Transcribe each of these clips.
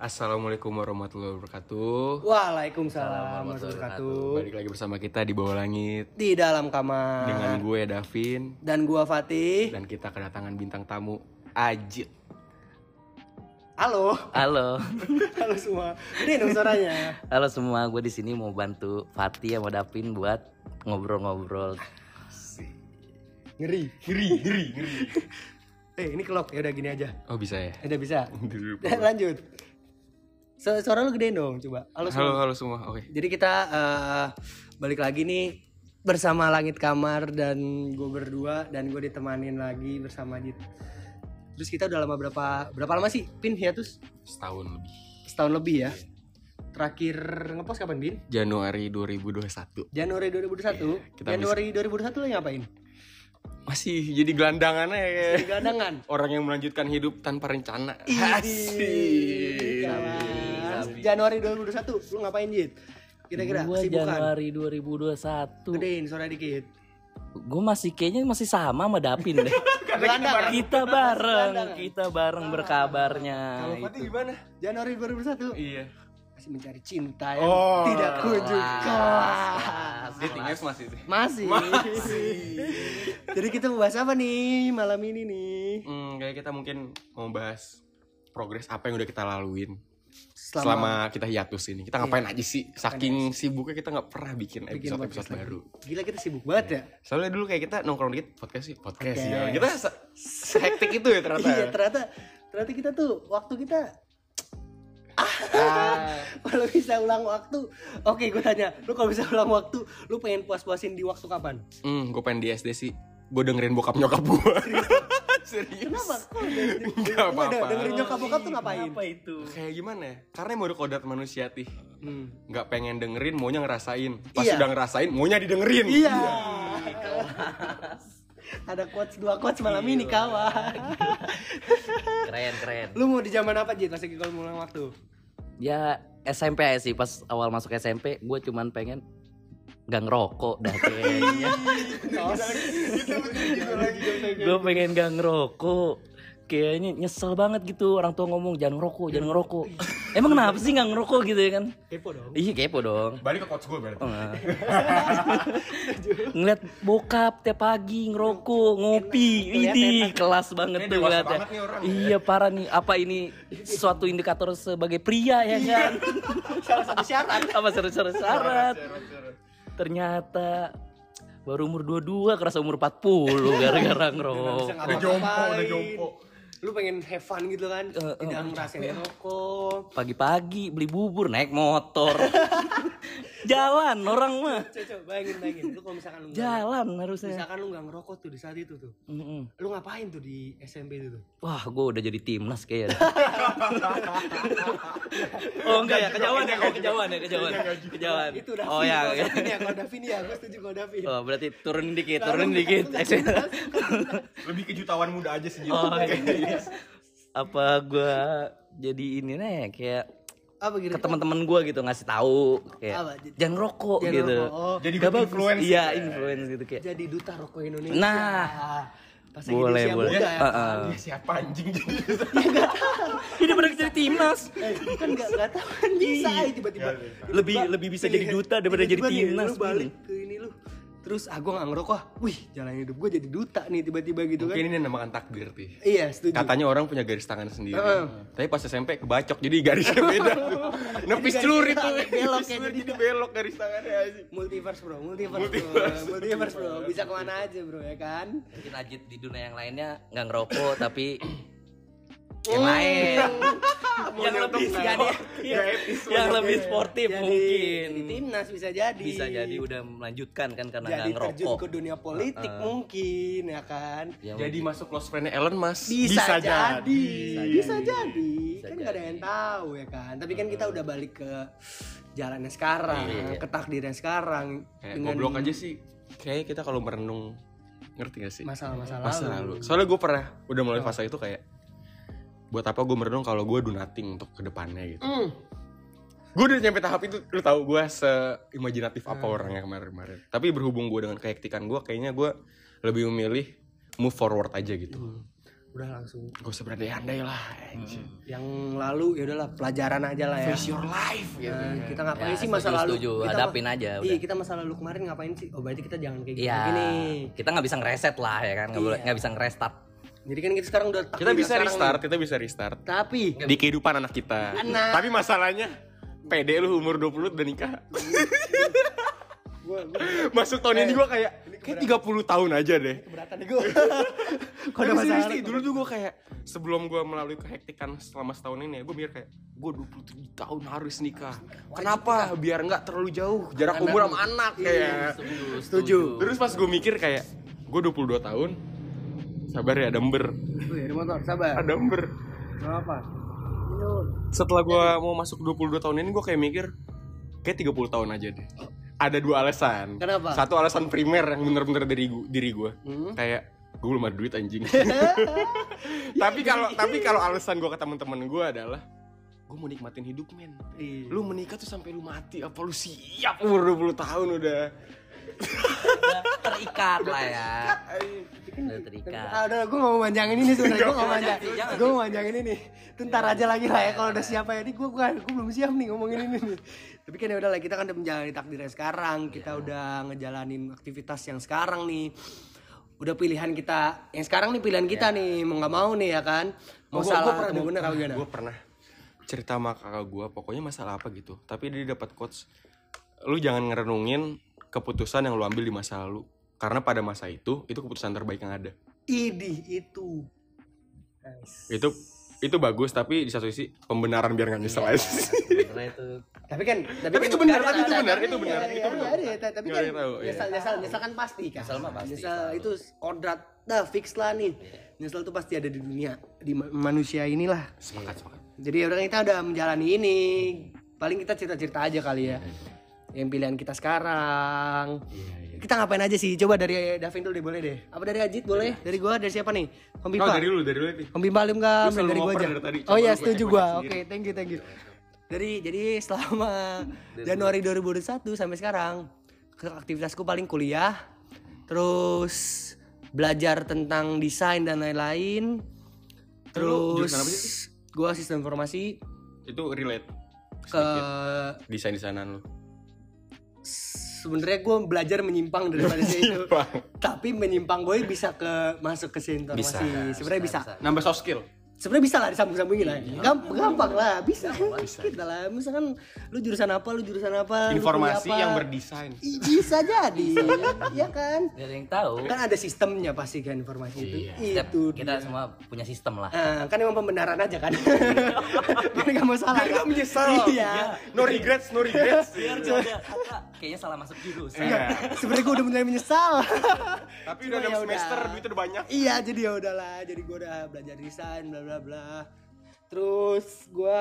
Assalamualaikum warahmatullahi wabarakatuh. Waalaikumsalam warahmatullahi wabarakatuh. Balik lagi bersama kita di bawah langit Di dalam kamar. dengan gue Davin Dan gua Fatih. dan kita kedatangan bintang tamu Ajit. Halo. Halo, Halo semua. Ini dong suaranya. halo semua. Gue di sini mau bantu Fatih sama Davin buat ngobrol-ngobrol. Ngeri. Ngeri, ngeri, ngeri. Eh, ini kelok. Ya udah gini aja. Oh bisa ya? Udah bisa. Lanjut. Su- Suara lu gedein dong, coba. Halo semua. Halo, halo semua. Oke. Jadi kita eh, balik lagi nih bersama Langit Kamar dan gue berdua dan gue ditemanin lagi bersama Jit. Terus kita udah lama berapa berapa lama sih Pin hiatus? Setahun lebih. Setahun lebih ya. Terakhir ngepost kapan Bin? Januari 2021. Januari 2021. kita Januari 2021 lo ngapain? Masih jadi gelandangan ya. gelandangan. Orang yang melanjutkan hidup tanpa rencana. Kawan. Januari 2021 lu ngapain Jit? Kira-kira Gue kesibukan. Januari 2021. Gedein suara dikit. Gue masih kayaknya masih sama sama Davin deh. Gelandangan. kita bareng, kita bareng berkabarnya. Kalau Fatih gimana? Januari 2021 Iya. masih mencari cinta yang Oh. tidak kunjung kelas. Datingnya masih sih. Masih. Jadi kita mau bahas apa nih malam ini nih? Hmm, kayak kita mungkin mau bahas progres apa yang udah kita laluin Selama, selama, kita hiatus ini. Kita ngapain aja sih? Saking sibuknya kita nggak pernah bikin episode episode baru. Gila kita sibuk banget ya. Soalnya dulu kayak kita nongkrong dikit podcast sih, podcast. Podcast. ya. Kita se hektik itu ya ternyata. Iya ternyata ternyata kita tuh waktu kita Ah, kalau bisa ulang waktu, oke gue tanya, lu kalau bisa ulang waktu, lu pengen puas-puasin di waktu kapan? hmm, gue pengen di SD sih. Gue dengerin bokap nyokap gue. Serius. Kenapa? Kok Nggak Lu ada apa-apa. dengerin nyokap bokap tuh ngapain? Apa itu? Kayak gimana ya? Karena mau kodrat manusia tih. Hmm. Nggak pengen dengerin, maunya ngerasain. Pas Iya. udah ngerasain, maunya didengerin. Iya. Ada quotes dua quotes malam ini kawan. Keren, keren. Lu mau di zaman apa Jit? Pas lagi kalau mau ulang waktu? Ya SMP aja sih pas awal masuk SMP gue cuman pengen gak ngerokok dah kayaknya. gue pengen gak ngerokok kayaknya nyesel banget gitu orang tua ngomong jangan ngerokok jangan ngerokok emang kenapa sih nggak ngerokok gitu ya kan Kepo dong. iya kepo dong Balik ke coach gue berarti. Nah. ngeliat bokap tiap pagi ngerokok ngopi ini kelas banget tuh ngeliatnya banget nih orang. iya parah nih apa ini suatu indikator sebagai pria ya kan Salah satu syarat. apa syarat-syarat syarat ternyata baru umur 22 kerasa umur 40 gara-gara ngerokok Udah jompo, udah jompo. Lu pengen have fun gitu kan? Eh, eh, Tidak ngerasain rokok. pagi-pagi beli bubur naik motor jalan orang mah Coba, bayangin, bayangin. Lu kalau misalkan lu jalan harusnya misalkan lu nggak ngerokok tuh di saat itu tuh. Mm-mm. Lu ngapain tuh di SMP itu tuh? Wah, gue udah jadi timnas kayaknya. oh enggak ya, kejauhan ya, oh, kejauhan ya, kejauhan. Kejauhan. Itu Davin. Oh ya. kalau ya. Davin ya, ya, gue setuju kalau Davin. Oh, berarti turunin dikit, nggak- dikit. Lebih ke jutawan muda aja sih. Oh, iya. Apa gua jadi ini nih kayak Apa gitu? ke teman-teman gua gitu ngasih tahu kayak Apa? jangan rokok Jangan gitu. rokok. Oh, Jadi Gak influence Iya, ya. influence gitu kayak. Jadi duta rokok Indonesia. Nah. Pas Boleh, usia boleh. muda ya. Heeh. Dia siapa anjing jadi? Ini benar jadi timnas. Eh, kan nggak nggak tahu kan bisa aja tiba-tiba. Lebih lebih bisa jadi duta daripada jadi timnas. Lu balik. Terus ah gue gak ngerokok ah. Wih jalan hidup gue jadi duta nih tiba-tiba gitu Mungkin kan. ini namakan takdir tih. Iya setuju. Katanya orang punya garis tangan sendiri. Heeh. Tapi pas SMP kebacok jadi garisnya beda. Nepis Jadi celuri garisnya tuh. belok Nepis celuri, gitu. jadi belok garis tangannya aja. Multiverse bro, multiverse, Multiverse. bro, multiverse bro, bisa ke mana aja bro ya kan? Mungkin Ajit di dunia yang lainnya nggak ngerokok tapi. Yang lain yang lebih jadi yang lebih sportif Jadi mungkin di timnas bisa jadi. bisa jadi udah melanjutkan kan karena jadi nggak terjun ngerokok ke dunia politik mungkin ya kan? Ya, Jadi masuk close friend Elon Musk. Bisa, jadi, Bisa bisa jadi. jadi. Bisa kan nggak ada yang tahu ya kan. Tapi kan kita udah balik ke jalannya sekarang, Iya. ke takdirnya sekarang Kayak goblok aja sih. Kayaknya kita kalau merenung ngerti gak sih? masalah-masalah Masa lalu. lalu. Soalnya gue pernah udah mulai fase itu kayak buat apa gue merenung kalau gue do nothing untuk ke depannya gitu. Hmm. Gue udah nyampe tahap itu, lu tahu gue seimajinatif apa orangnya kemarin-kemarin. Tapi berhubung gue dengan kehektikan gue, kayaknya gue lebih memilih move forward aja gitu. udah langsung Gak usah berandai-andai lah. anjing. yang lalu ya udahlah pelajaran aja lah ya Face your life gitu. Nah, kita ngapain Ya, sih masa setuju, lalu setuju. Kita Hadapin aja, iya udah. kita masa lalu kemarin ngapain sih oh berarti kita jangan kayak gitu Iya, gini kita nggak bisa ngereset lah ya kan, nggak boleh Iya. nggak bisa ngerestart. Jadi kan kita sekarang udah Kita bisa sekarang restart, nih. kita bisa restart. tapi Di kehidupan anak kita. Anak. Tapi masalahnya pede lu umur 20 udah nikah. gua, gua Masuk tahun ini gua kayak kayak 30 tahun aja deh. keberatan nih gua kok ada Tapi masalah seriously, dulu tuh gue kayak sebelum gue melalui kehektikan selama setahun ini ya, gue mikir kayak gue 27 tahun harus nikah. Kenapa? Biar nggak terlalu jauh jarak umur sama anak kayak. Setuju, Setuju. Terus pas gue mikir kayak gue 22 tahun, sabar ya ada ember, Wih, ada motor sabar ada ember. Nggak apa Setelah gue mau masuk 22 tahun ini gue kayak mikir kayak 30 tahun aja deh. Ada dua alasan. Kenapa? Satu alasan primer yang bener-bener dari gu- diri gue. Hmm? Kayak gue belum ada duit anjing. tapi kalau tapi kalau alasan gue ke teman-teman gue adalah gue mau nikmatin hidup men. Iya. Lu menikah tuh sampai lu mati apa lu siap umur 20 tahun udah. Terikat lah ya. Udah terikat. Ah, udah, gue gak mau manjangin ini sebenarnya, gue gak mau manjang, Jangan, jangan. gue mau manjangin ini. Tuh ntar aja lagi lah ya, kalau udah siap ya. Ini gue gue gue belum siap nih ngomongin ini nih. Tapi kan ya udah lah, kita kan udah menjalani takdirnya sekarang, kita udah ngejalanin aktivitas yang sekarang nih. Udah pilihan kita, yang sekarang nih pilihan kita nih, mau nggak mau nih ya kan. Mau salah atau mau bener apa gimana? Gue pernah cerita sama kakak gue, pokoknya masalah apa gitu. Tapi dia dapat quotes, lu jangan ngerenungin keputusan yang lu ambil di masa lalu. Karena pada masa itu, itu keputusan terbaik yang ada. Idih itu. Guys. Itu itu bagus tapi di satu sisi pembenaran biar nggak nyesel aja. Sebenarnya itu Tapi kan, Tapi kan- itu benar, tapi itu benar, itu benar, iya, itu iya, benar. iya, iya, Tapi kan iya. nyesal, nyesal, nyesal kan pasti kan. Nyesal mah pasti, Nyesal selalu. itu kodrat, dah fix lah nih. Nyesal tuh pasti ada di dunia, di ma- manusia inilah. Sepakat, sepakat. Jadi ya udah kita udah menjalani ini. Paling kita cerita-cerita aja kali ya. Yang pilihan kita sekarang. Kita ngapain aja sih? Coba dari Davin dulu deh boleh deh. Apa dari Ajit boleh? Dari gua dari siapa nih? Om Oh, dari lu, dari lu nih. Om Bimpa Lim Gam, dari gua aja. dari tadi. Oh iya setuju gua. Oke, thank you, thank you. Dari jadi selama Januari 2021 sampai sekarang aktivitasku paling kuliah, terus belajar tentang desain dan lain-lain. Terus gua sistem informasi Itu relate ke desain-desainan lu. Sebenarnya gue belajar menyimpang daripada itu. Tapi menyimpang gue bisa ke masuk ke sistem Bisa. informasi. Sebenarnya bisa. Nambah soft skill. sebenarnya bisa lah disambung-sambungin lah Iya. gampang, gampang lah bisa kita lah misalkan lu jurusan apa lu jurusan apa Informasi apa. yang berdesain. Bisa jadi ya kan Gak ada yang tahu. kan ada sistemnya pasti kan informasi itu Setiap itu kita semua punya sistem lah. Ah, kan emang pembenaran aja kan kan gak masalah Biar nggak menyesal. iya No regrets, no regrets. Biar gak ada kata kayaknya salah masuk jurusan. Iya. sebenarnya gue udah mulai menyesal. Tapi Cuma udah ya enam semester, udah. duit udah banyak. iya jadi ya udahlah. Jadi gue udah belajar desain bla bla bla. Terus gue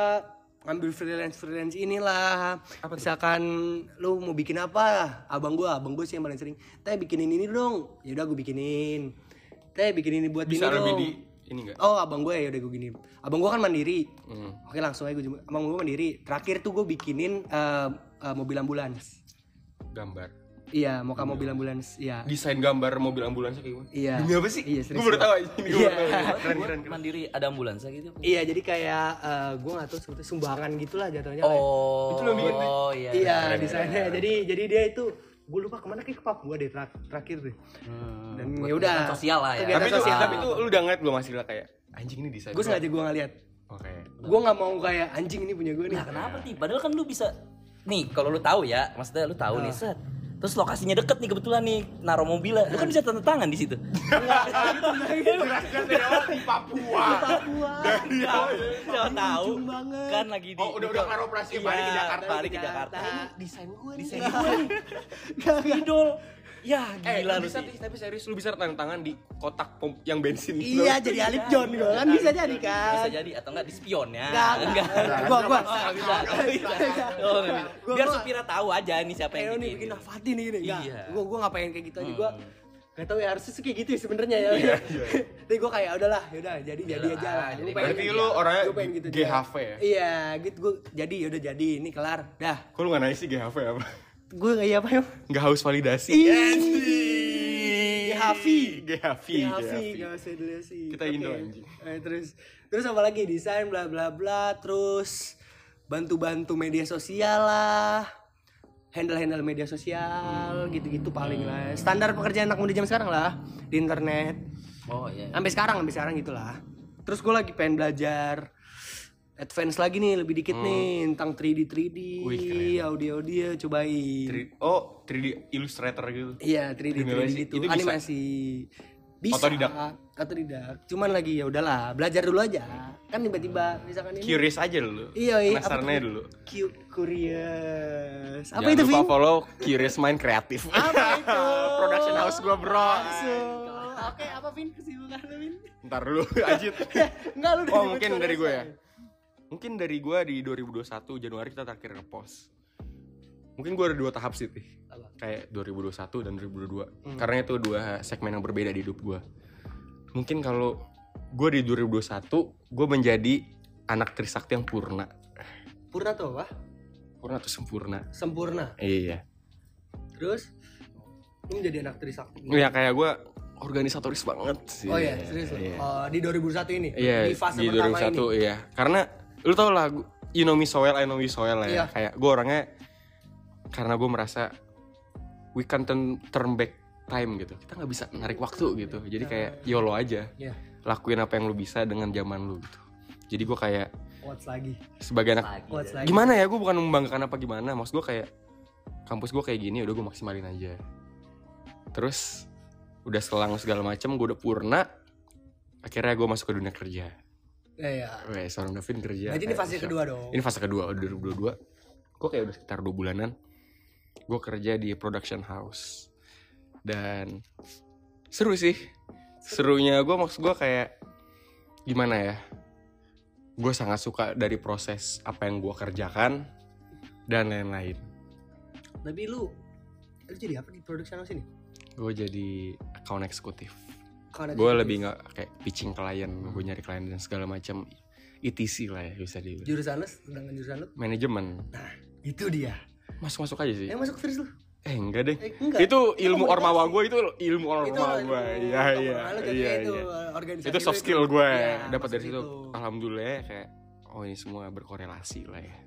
ngambil freelance freelance inilah misalkan lu mau bikin apa? Abang gue abang gue sih yang paling sering. Teh bikinin ini dong. Ya udah gue bikinin. Teh bikin ini buat Bisa ini lebih dong. di ini enggak? oh abang gue ya udah gue gini abang gue kan mandiri. Hmm. oke langsung aja gue abang gue mandiri. Terakhir tuh gue bikinin eh, eh, mobil ambulans Gambar. iya mau kamu mobil ambulans iya Desain gambar mobil ambulansnya kayak gimana? Iya. Demi apa sih? Iya, serius. Gue baru tahu ini. Iya. baru tahu. Keren, keren, keren. Mandiri ada ambulans gitu. Iya jadi kayak eh, gue nggak tahu sebetulnya sumbangan gitulah jatuhnya. kayak. Oh. Itu lo bikin? Oh iya. iya desainnya. Jadi jadi dia itu gue lupa ke mana kayak ke Papua deh terak- terakhir deh. Hmm, Dan ya udah. kegiatan sosial lah ya. Tapi itu, sosial. tapi itu lu udah ngeliat belum hasilnya kayak anjing ini desain. Gue sengaja gue nggak lihat. Oke. Gue nggak mau kayak anjing ini punya gue nih. Nah, kenapa nih? Padahal kan lu bisa nih kalau lu tahu ya, maksudnya lu tahu nih, set. Terus lokasinya deket nih kebetulan nih naruh mobilnya. Lu kan bisa tanda tangan di situ. Jelaskan dari awal di Papua. Papua. Siapa tahu kan lagi di Oh, udah udah operasi balik ke Iya, Jakarta. balik ke Jakarta. Desain gue nih. Desain gue. Idol. Ya, Eh, gila lu lu bisa sih. tapi serius lu bisa tanda tangan di kotak pom yang bensin. Iya jadi Alip John gue kan bisa jadi kan. Bisa jadi atau enggak di spion ya. Enggak, enggak. Gua gua. Enggak bisa. Enggak. Oh, enggak Biar supirnya tahu aja nih siapa yang nih bikin. bikin Nafati nih gini. Enggak. Iya. Gua gua nggak pengen kayak gitu aja gua. Hmm. Gak tau ya harusnya sih kayak gitu ya sebenarnya ya. Tapi gue kayak udahlah, yaudah jadi jadi aja lah. Berarti pengen- lu orangnya gua pengen gitu aja. GHV ya? Iya, gitu gue jadi yaudah jadi ini kelar. Dah. Kok lu gak nanya sih GHV apa? Gue kayak apa ya? Gak haus validasi. Hafi. Hafi. Iya, Hafi, Hafi. gak usah dulu sih. Kita Oke. Indo, anjing. Eh, terus terus apa lagi desain bla bla bla terus bantu-bantu media sosial lah. Handle-handle media sosial Hmm. gitu-gitu paling lah. Standar pekerjaan anak muda zaman sekarang lah di internet. Oh iya. Sampai sekarang, sampai sekarang gitulah. Terus gue lagi pengen belajar advance lagi nih lebih dikit nih tentang 3D 3D, Hmm. Wih, keren. audio audio cobain. Tri- Oh, 3D Illustrator gitu. Iya, 3D, 3D Animasi. gitu. Itu bisa? Animasi. Bisa. Otodidak? Otodidak. Cuman lagi ya udahlah, belajar dulu aja. Kan tiba-tiba misalkan ini. Curious aja dulu. Iya, iya. Penasaran Apa aja tuh? dulu. Cu- curious. Apa Jangan itu, lupa Vin? follow Curious Mind Kreatif. Apa itu? Production house gua, bro. Langsung. Oke, apa Vin kesibukan lu, Vin? Ntar dulu, Ajit. Enggak lu Oh, mungkin dari gue ya. Mungkin dari gue di 2021 Januari kita terakhir ngepost. Mungkin gue ada dua tahap sih, Tih. Kayak 2021 dan 2022. Hmm. Karena itu dua segmen yang berbeda di hidup gue. Mungkin kalau gue di 2021 gue menjadi anak Trisakti yang purna. Purna tuh apa? Purna tuh sempurna. Sempurna. Iya. Terus lu menjadi anak trisakti. Ya kayak gue organisatoris banget sih. Oh iya, serius? Iya. Oh, di 2001 ini. Iya, di fase di pertama 2001 ini. iya. Karena lu tau lah, you know me so well, I know you so well lah ya. Iya. Kayak gue orangnya karena gue merasa we can turn, turn back time gitu. Kita nggak bisa narik waktu gitu. Jadi kayak YOLO aja. Iya. Lakuin apa yang lu bisa dengan zaman lu gitu. Jadi gue kayak Quotes lagi. sebagai anak lagi. gimana ya? Gue bukan membanggakan apa gimana. Maksud gue kayak kampus gue kayak gini udah gue maksimalin aja. Terus udah selang segala macam gue udah purna. Akhirnya gue masuk ke dunia kerja. Iya. Weh, seorang Davin kerja. Berarti ini fase kedua dong. Ini fase kedua, udah 2022. Gue kayak udah sekitar 2 bulanan. Gue kerja di production house. Dan seru sih. Serunya gue maksud gue kayak gimana ya? Gue sangat suka dari proses apa yang gue kerjakan dan lain-lain. Tapi lu lu jadi apa di production house ini? Gue jadi account eksekutif. Gue di- lebih nggak kayak pitching klien, gue nyari klien dan segala macam. ETC lah ya bisa dibilang. jurusan lu, sedangkan jurusan lu. Manajemen. Itu dia. Masuk-masuk aja sih. Yang masuk terus lu. Eh enggak deh. Eh, enggak. Itu ilmu komunikasi. ormawa gue itu ilmu Itu ormawa gue. Iya iya Lu jadinya iya itu iya. Itu soft skill gue. Iya, Dapat masuk dari situ. Alhamdulillah ya, kayak oh ini semua berkorelasi lah ya.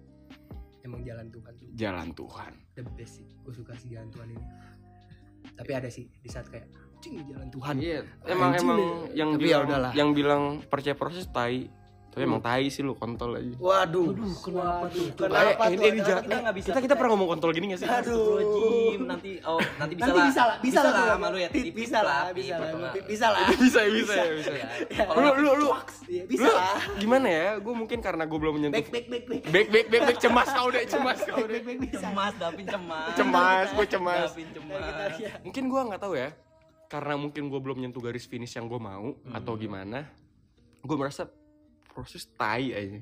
Emang jalan Tuhan tuh Jalan Tuhan. the best sih. Gue suka sih jalan Tuhan ini. Tapi ada sih di saat kayak cing jalan Tuhan. Iya, emang Anjing emang deh. yang Tapi ya bilang udahlah. yang bilang percaya proses tai. Tapi emang tai sih lu kontol aja. Waduh. Aduh, kenapa tuh? Kenapa Eh, tuh? ini, ini Kenapa kita nggak bisa kita kita pernah ngomong kontol gini gak sih? Aduh. Nanti oh nanti bisa Nanti lah. bisa lah, bisa lah tuh. sama lu ya. Pipip bisa lah, bisa lah, lah. Bisa lah. bisa bisa ya bisa. Ya. Ya. Lu lu lu Iya, bisa lu lah. gimana ya? Gue mungkin karena gue belum menyentuh Back, back, back, back. back back back, back, cemas kau deh cemas kau deh. Bisa. Cemas, Davin cemas. Cemas, gue cemas. Davin Kita, cemas. ya. mungkin gua nggak tahu ya karena mungkin gue belum nyentuh garis finish yang gue mau atau gimana gue merasa proses tai aja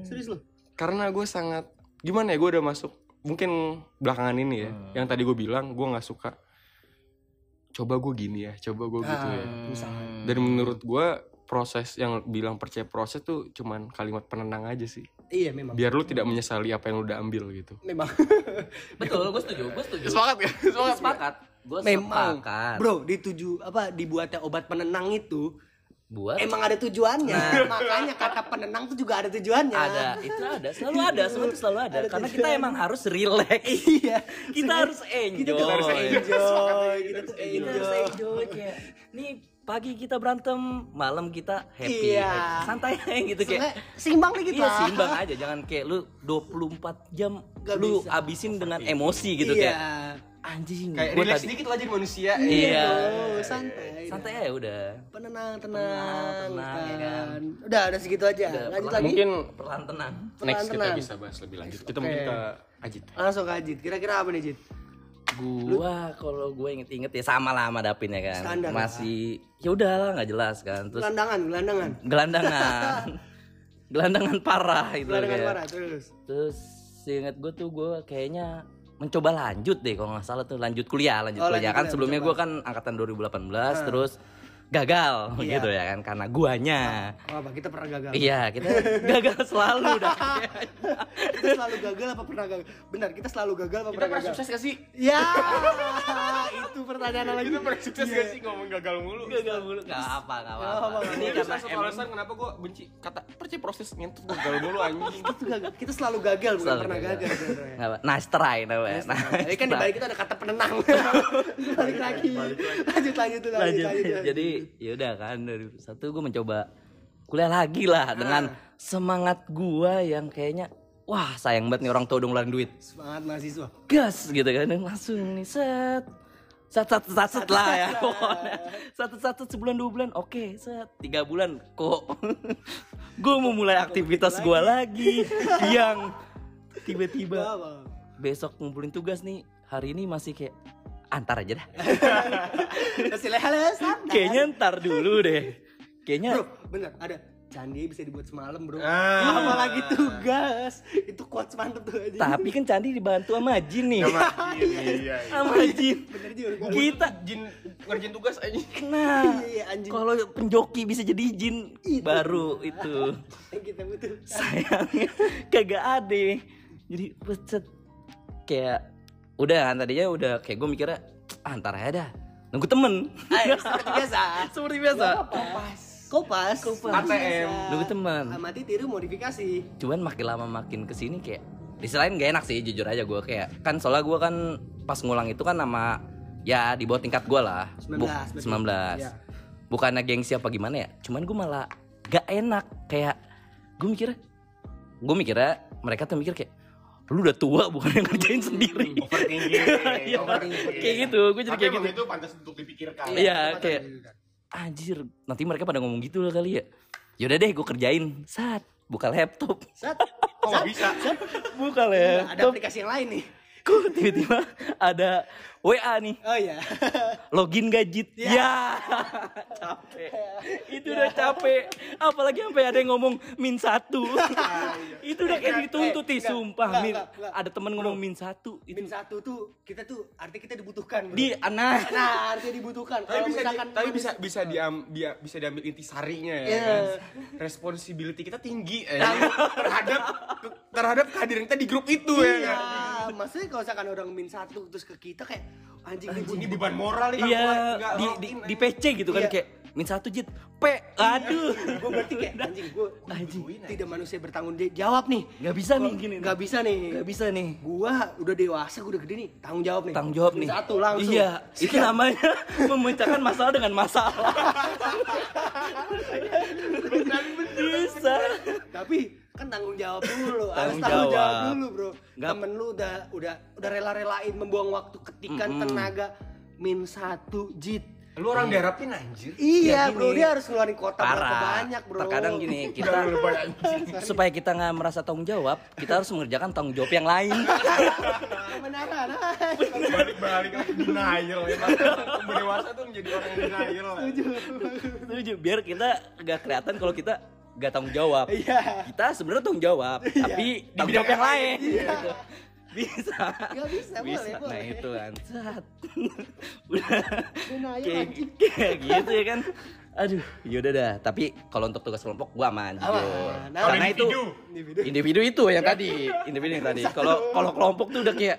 Serius lu? karena gue sangat gimana ya gue udah masuk mungkin belakangan ini ya Hmm. yang tadi gue bilang gue nggak suka coba gue gini ya coba gue gitu ya Hmm. Usaha. dan menurut gue proses yang bilang percaya proses tuh cuman kalimat penenang aja sih Iya memang. biar lu tidak menyesali apa yang lu udah ambil gitu Memang. Betul, gue setuju, gue setuju. sepakat gak? sepakat Sepakat. Gue Memang. sepakat. Bro, dituju apa dibuatnya obat penenang itu Buat emang ada tujuannya. Makanya kata penenang tuh juga ada tujuannya. ada, itu ada, selalu ada, semua itu selalu ada. Ada Karena kita tujuan. emang harus relax. Iya. Kita harus enjoy. Kita harus enjoy. Kita tuh Kita harus enjoy. enjoy kayak nih pagi kita berantem, malam kita happy. Iya. happy. Santai aja gitu kayak. Seimbang nih kita. Iya seimbang aja, jangan kayak lu 24 jam Gak lu bisa. abisin dengan emosi gitu iya. kayak anjing. kayak gua relax tadi- dikit lah jadi manusia Iya. Oh, santai. Santai aja udah. Tenang, tenang, Tenang, tenang, ya kan. kan. Udah, udah segitu aja. Udah, Lanjut perlahan. lagi. mungkin Perlahan tenang. next kita Tenang. bisa bahas lebih lanjut kita Oke. mungkin ke Ajit Langsung ke Ajit. Kira-kira apa nih, Jit? Gua kalau gue inget-inget ya sama lah sama Dapin ya kan. Standar lah. Masih ya udahlah nggak jelas kan. Terus Gelandangan, gelandangan. gelandangan. gelandangan parah itu Gelandangan kayak. parah terus. Terus seingat gue tuh gue kayaknya mencoba lanjut deh kalau nggak salah tuh lanjut kuliah lanjut Oh, kuliah. lanjut kan kuliah, sebelumnya gue kan angkatan 2018 terus gagal Iya. gitu ya kan karena guanya. Oh, apa kita pernah gagal? Iya, kita gagal selalu dah. kita selalu gagal apa pernah gagal? Benar, kita selalu gagal apa Kita pernah pernah gagal? sukses gak sih? Ya, itu pertanyaan lagi. Kita pernah sukses Iya. gak sih ngomong gagal mulu? gagal mulu. Gak apa, gak apa. Nggak apa-apa. Ini karena alasan kenapa gue benci kata percaya proses ngentot gue gagal mulu anjing. Itu gagal. Kita selalu gagal, bukan Selalu pernah gagal. gagal. apa. Nice try namanya. Nah, Tapi kan di balik itu ada kata penenang. balik lagi. Lanjut lanjut lanjut lanjut, lanjut. Lanjut. jadi yaudah kan dari satu gue mencoba kuliah lagi lah dengan semangat gua yang kayaknya wah sayang banget nih orang tua udah ngeluarin duit. Semangat mahasiswa. gas gitu kan langsung nih set. Set set set, set lah ya pokoknya. Satu satu sebulan dua bulan oke set. Tiga bulan kok. Gue mau mulai aktivitas gua lagi? yang tiba-tiba besok ngumpulin tugas nih. Hari ini masih kayak antar aja dah kayaknya ntar dulu deh kayaknya Bro, bener ada candi bisa dibuat semalam bro. Ah. Apalagi tugas. Itu quotes mantep tuh aja. Tapi kan Candi dibantu sama Jin nih. Iya, iya. Sama Jin. Bener juga. Kita Jin ngerjain tugas anjing. nah Iya, anjing. kalau penjoki bisa jadi Jin baru itu kita butuh. sayangnya kagak ada. Jadi pecet kayak udah kan tadinya udah kayak gue mikirnya ah, ntar aja dah nunggu temen Ayo, seperti biasa. seperti biasa Kopas. Kopas. Kopas. ATM. nunggu temen Amati tiru modifikasi. cuman makin lama makin ke sini kayak di selain gak enak sih jujur aja gue kayak kan soalnya gue kan pas ngulang itu kan nama ya di bawah tingkat gue lah 19, Buk- berarti. 19 Iya. bukannya gengsi apa gimana ya cuman gue malah gak enak kayak gue mikirnya gue mikirnya mereka tuh mikir kayak lu udah tua bukan yang ngerjain sendiri Overthinking. Iya, Overthinking. kayak gitu gue jadi Tapi kayak gitu itu pantas untuk dipikirkan. Iya, Kopas kayak- anjir nanti mereka pada ngomong gitu lah kali ya yaudah deh gue kerjain saat buka laptop Sat. Kok nggak bisa? buka Ada laptop aplikasi yang lain nih. Kok tiba-tiba ada WA nih Oh iya. login gajit Ya. ya capek itu udah capek apalagi sampai ada yang ngomong min satu itu udah kayak dituntut Eh, enggak, sumpah enggak, min enggak, enggak. ada temen ngomong min satu itu Min satu tuh kita tuh arti kita dibutuhkan. Bro. di anak Nah, artinya dibutuhkan. Tapi Kalau bisa, misalkan di, tapi bisa bisa diam dia bisa diambil intisarinya ya. Iya. kan? Responsibility kita tinggi eh, terhadap terhadap kehadiran kita di grup itu ya. Iya, kan? maksudnya kalau misalkan orang min satu terus ke kita kayak anjing, Ini ini beban moral nih iya di, di, di PC gitu kan Iya. kayak min satu jit. P aduh. Gue berarti kayak anjing gue Anjing. tidak manusia bertanggung jawab nih. Nggak bisa nih gini nggak bisa nih. Nggak bisa nih. Gua udah dewasa gua udah gede nih. Tanggung jawab nih. Tanggung jawab Min nih. Satu langsung. Iya itu namanya memecahkan masalah dengan masalah. Bisa. Tapi kan tanggung jawab dulu harus Tanggung tanggung jawab jawab. dulu bro. Nggak- temen lu udah udah udah rela-relain membuang waktu ketikan tenaga min satu jit. Lu orang diharapin anjir. iya Ya, bro. gini. dia harus ngeluarin kota berapa parah. banyak bro. Terkadang gini kita supaya kita nggak merasa tanggung jawab kita harus mengerjakan tanggung jawab yang lain. Kebenaran Balik-balik lagi denial emang. Tumbuh dewasa tuh menjadi orang yang denial. setuju. Biar kita nggak kelihatan kalau kita nggak tanggung jawab. Iya. Kita sebenarnya tanggung jawab tapi tanggung jawab yang lain. Iya. gitu. bisa. Nggak bisa, boleh, nah boleh. itu kan. Udah kayak, gitu ya kan. Aduh yaudah dah. Tapi kalau untuk tugas kelompok gua aman Aman. jujur. Nah, karena itu individu. individu. individu itu yang tadi. Individu yang tadi. Kalau kalau kelompok tuh udah kayak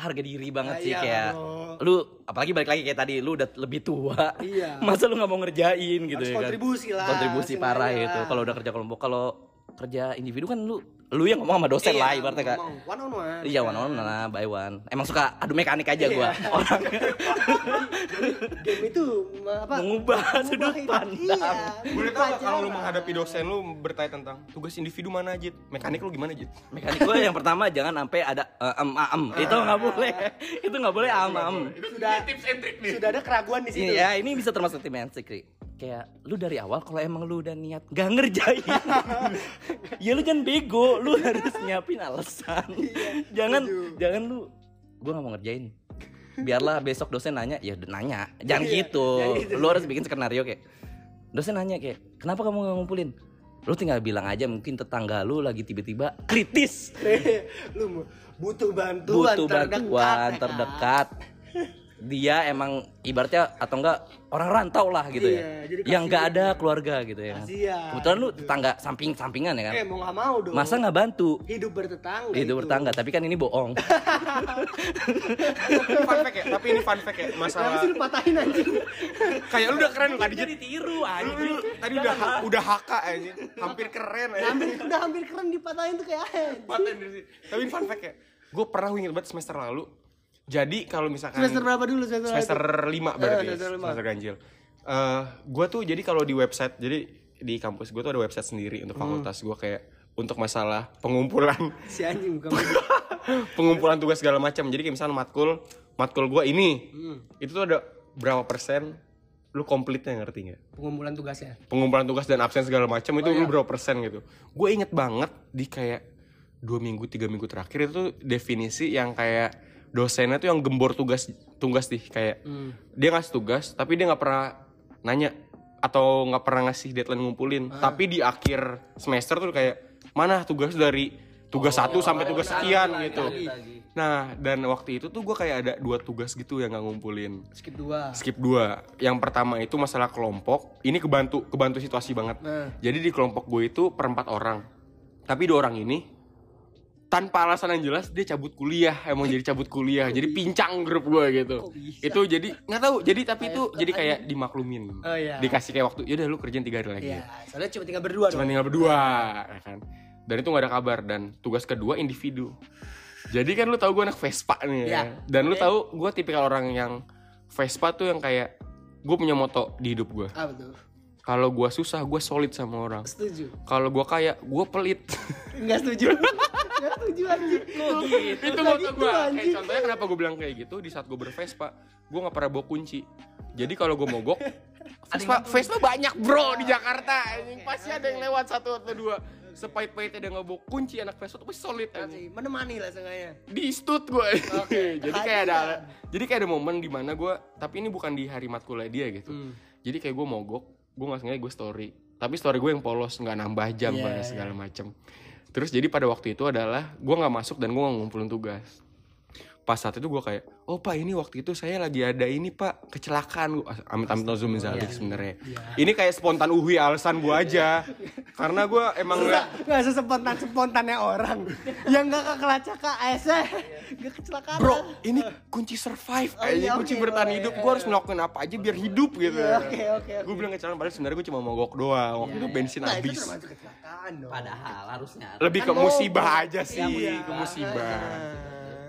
harga diri banget Nah, sih iya, kayak bro. lu apalagi balik lagi kayak tadi lu udah lebih tua Iya. masa lu nggak mau ngerjain gitu Harus ya kan kontribusi lah, kontribusi parah itu kalau udah kerja kelompok kalau kerja individu kan lu lu yang ngomong sama dosen lah ibaratnya kan Iya, ngomong one on one Iya one on one lah, by one. Emang suka adu mekanik aja gua. Iya. Orang game itu apa Mengubah sudut pandang. iya, Boleh tau gak kalau lu menghadapi dosen lu bertanya tentang tugas individu mana Jit? Mekanik lu gimana Jit? mekanik gua yang pertama jangan sampai ada eh, em am. Itu nggak boleh. Itu nggak boleh am am. sudah tips and trick nih. sudah ada keraguan di situ Ini ya ini bisa termasuk tim and trick. Kayak lu dari awal kalau emang lu udah niat gak ngerjain. Ya lu jangan bego Lu harus nyiapin alasan. Jangan Jangan lu Gue gak mau ngerjain. Biarlah besok dosen nanya Ya nanya. Jangan Iya, gitu. jangan gitu. Lu harus bikin skenario kayak Dosen nanya kayak Kenapa kamu gak ngumpulin? Lu tinggal bilang aja mungkin tetangga lu lagi tiba-tiba kritis. Lu butuh bantuan Butuh terdekat, bantuan kan? terdekat dia emang ibaratnya atau enggak orang rantau lah gitu Iya, ya jadi yang nggak kasihan. ada keluarga gitu ya Kasihan, kebetulan lu gitu. tetangga samping sampingan ya kan Eh mau gak mau dong. masa nggak bantu hidup bertetangga. itu bertangga tapi kan ini bohong fun fact ya tapi ini fun fact ya masalah sih lu patahin anjing? kayak lu udah keren lu tadi jadi tiru Lu- lu tadi udah ha- udah haka aja hampir keren aja hampir udah hampir keren dipatahin tuh kayak anjing. sini. tapi ini fun fact ya gue pernah inget banget semester lalu jadi kalau misalkan Semester berapa dulu semester? semester lima Eh, berarti semester lima. semester ganjil Eh gue tuh jadi kalau di website jadi di kampus gue tuh ada website sendiri untuk Hmm. fakultas gue kayak untuk masalah pengumpulan Si anjing bukan pengumpulan tugas segala macam jadi kayak misalnya matkul matkul gue ini Hmm. itu tuh ada berapa persen lu komplitnya ngerti nggak pengumpulan tugasnya. pengumpulan tugas dan absen segala macam itu Oh, lu iya. berapa persen gitu gue inget banget di kayak dua minggu tiga minggu terakhir itu tuh definisi yang kayak dosennya tuh yang gembor tugas tugas nih kayak Hmm. dia ngasih tugas tapi dia nggak pernah nanya atau nggak pernah ngasih deadline ngumpulin Ah. tapi di akhir semester tuh kayak mana tugas dari tugas Oh, satu sampai tugas sekian gitu lagi. nah dan waktu itu tuh gue kayak ada dua tugas gitu yang nggak ngumpulin Skip dua. skip dua yang pertama itu masalah kelompok ini kebantu kebantu situasi banget Nah. jadi di kelompok gue itu perempat orang tapi dua orang ini tanpa alasan yang jelas dia cabut kuliah emang jadi cabut kuliah. Jadi pincang grup gue gitu. Itu jadi nggak tahu. Jadi tapi itu jadi kayak dimaklumin. Oh, iya. dikasih kayak waktu yaudah lu kerjain tiga hari lagi. Iya, soalnya cuma tinggal berdua cuma dong. tinggal berdua ya kan? Dan itu nggak ada kabar. Dan tugas kedua individu. Jadi kan lu tahu gue anak Vespa nih ya. Iya. dan lu Oke. tahu gue tipikal orang yang Vespa tuh yang kayak gue punya moto di hidup gue tuh? Kalau gue susah gue solid sama orang Setuju. kalau gue kaya gue pelit Enggak setuju. Enggak setuju anjing. Kok gitu? itu Nggak moto gue anjing. contohnya kenapa gue bilang kayak gitu di saat gue bervespa gue nggak pernah bawa kunci jadi kalau gue mogok Vespa Vespa banyak bro di Jakarta anjing pasti ada yang lewat satu atau dua sepait-paitnya dia nggak bawa kunci anak Vespa tuh pasti solid anjing Menemani lah sengaja. di stut gue Oke. jadi kayak ada jadi kayak ada momen di mana gue tapi ini bukan di hari matkulnya dia gitu Hmm. jadi kayak gue mogok gue nggak sengaja gue story. Tapi story gue yang polos nggak nambah jam Iya, pada iya. segala macam terus jadi pada waktu itu adalah gue nggak masuk dan gue nggak ngumpulin tugas. Pas saat itu gue kayak oh pak ini waktu itu saya lagi ada ini pak kecelakaan. Amit amit zalik sebenarnya. Ini kayak spontan uhui alasan gue aja karena gue emang nggak Enggak sespontan spontannya orang yang enggak kekelacaka ASE. Enggak kecelakaan. Bro, ini kunci survive Oh, aja, iya, kunci oke, bertahan boleh. hidup. Gue harus ngelakuin apa aja biar hidup gitu. Iya, oke, oke, Gue bilang kecelakaan padahal sebenarnya gue cuma mogok doang. Waktu itu bensin Nah, itu habis. termasuk kecelakaan dong. Padahal harusnya. Lebih ke Kan musibah aja sih, Iya, ke musibah.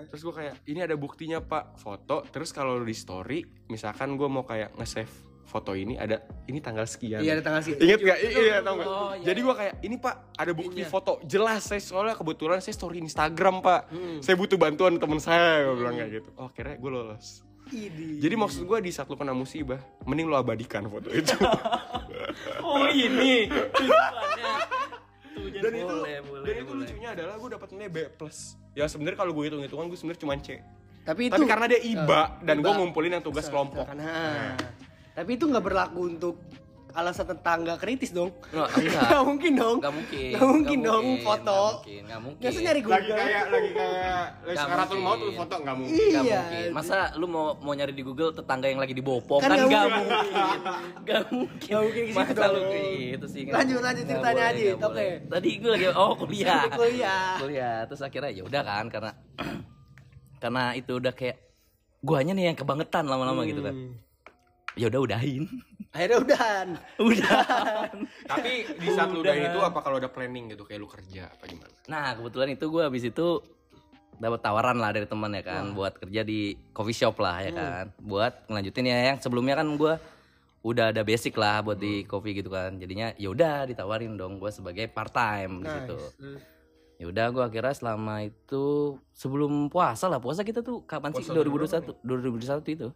Terus gue kayak, ini ada buktinya pak, foto. Terus kalau di story, misalkan gue mau kayak nge-save foto ini ada ini tanggal sekian. Iya, ada tanggal sekian. Ingat gak? Iya, tau gak? Oh, iya, Jadi gue kayak, ini pak, ada bukti Iya. foto. Jelas, saya soalnya kebetulan saya story Instagram pak. Hmm. Saya butuh bantuan teman saya, gue bilang kayak gitu. Oh, akhirnya gue lolos. Idi. Jadi maksud gue di saat lu kena musibah, mending lu abadikan foto itu. Oh ini tujuannya. Tujuan dan itu, boleh, boleh, dan itu boleh. lucunya adalah gue dapat nilai B plus. Ya sebenarnya kalau gue hitung hitungan gue sebenarnya cuma C. tapi itu Tapi karena dia iba dan gue ngumpulin yang tugas kelompok. Nah, tapi itu nggak berlaku untuk alasan tetangga kritis dong. Nggak, enggak. Nggak mungkin dong. Nggak mungkin. Nggak mungkin dong foto. Nggak mungkin. Nggak mungkin. Nyari Google. Lagi kayak lagi kayak lagi sekaratul mungkin. mau tuh foto nggak mungkin. Nggak Iya. mungkin. Masa lu mau mau nyari di Google tetangga yang lagi dibopong Kan kan nggak nggak mungkin. Nggak mungkin. Nggak mungkin ke situ Masa lu dong. gitu sih. Lanjut, lanjut ceritanya, nggak Oke. Tadi gue lagi oh kuliah. Sampai kuliah. kuliah. Terus akhirnya ya udah kan karena karena itu udah kayak guanya nih yang kebangetan lama-lama gitu kan. Hmm. Ya udah udahin. Akhirnya udahan. Udah. Tapi di saat lu Udah. udah itu apa kalau ada planning gitu kayak lu kerja apa gimana? Nah kebetulan itu gue habis itu dapat tawaran lah dari teman ya kan buat kerja di coffee shop lah ya kan buat ngelanjutin ya yang sebelumnya kan gue udah ada basic lah buat di coffee gitu kan jadinya ya udah ditawarin dong gue sebagai part time di situ Nice. ya udah gue akhirnya selama itu sebelum puasa lah puasa kita tuh kapan sih Puasa 2021 2021 itu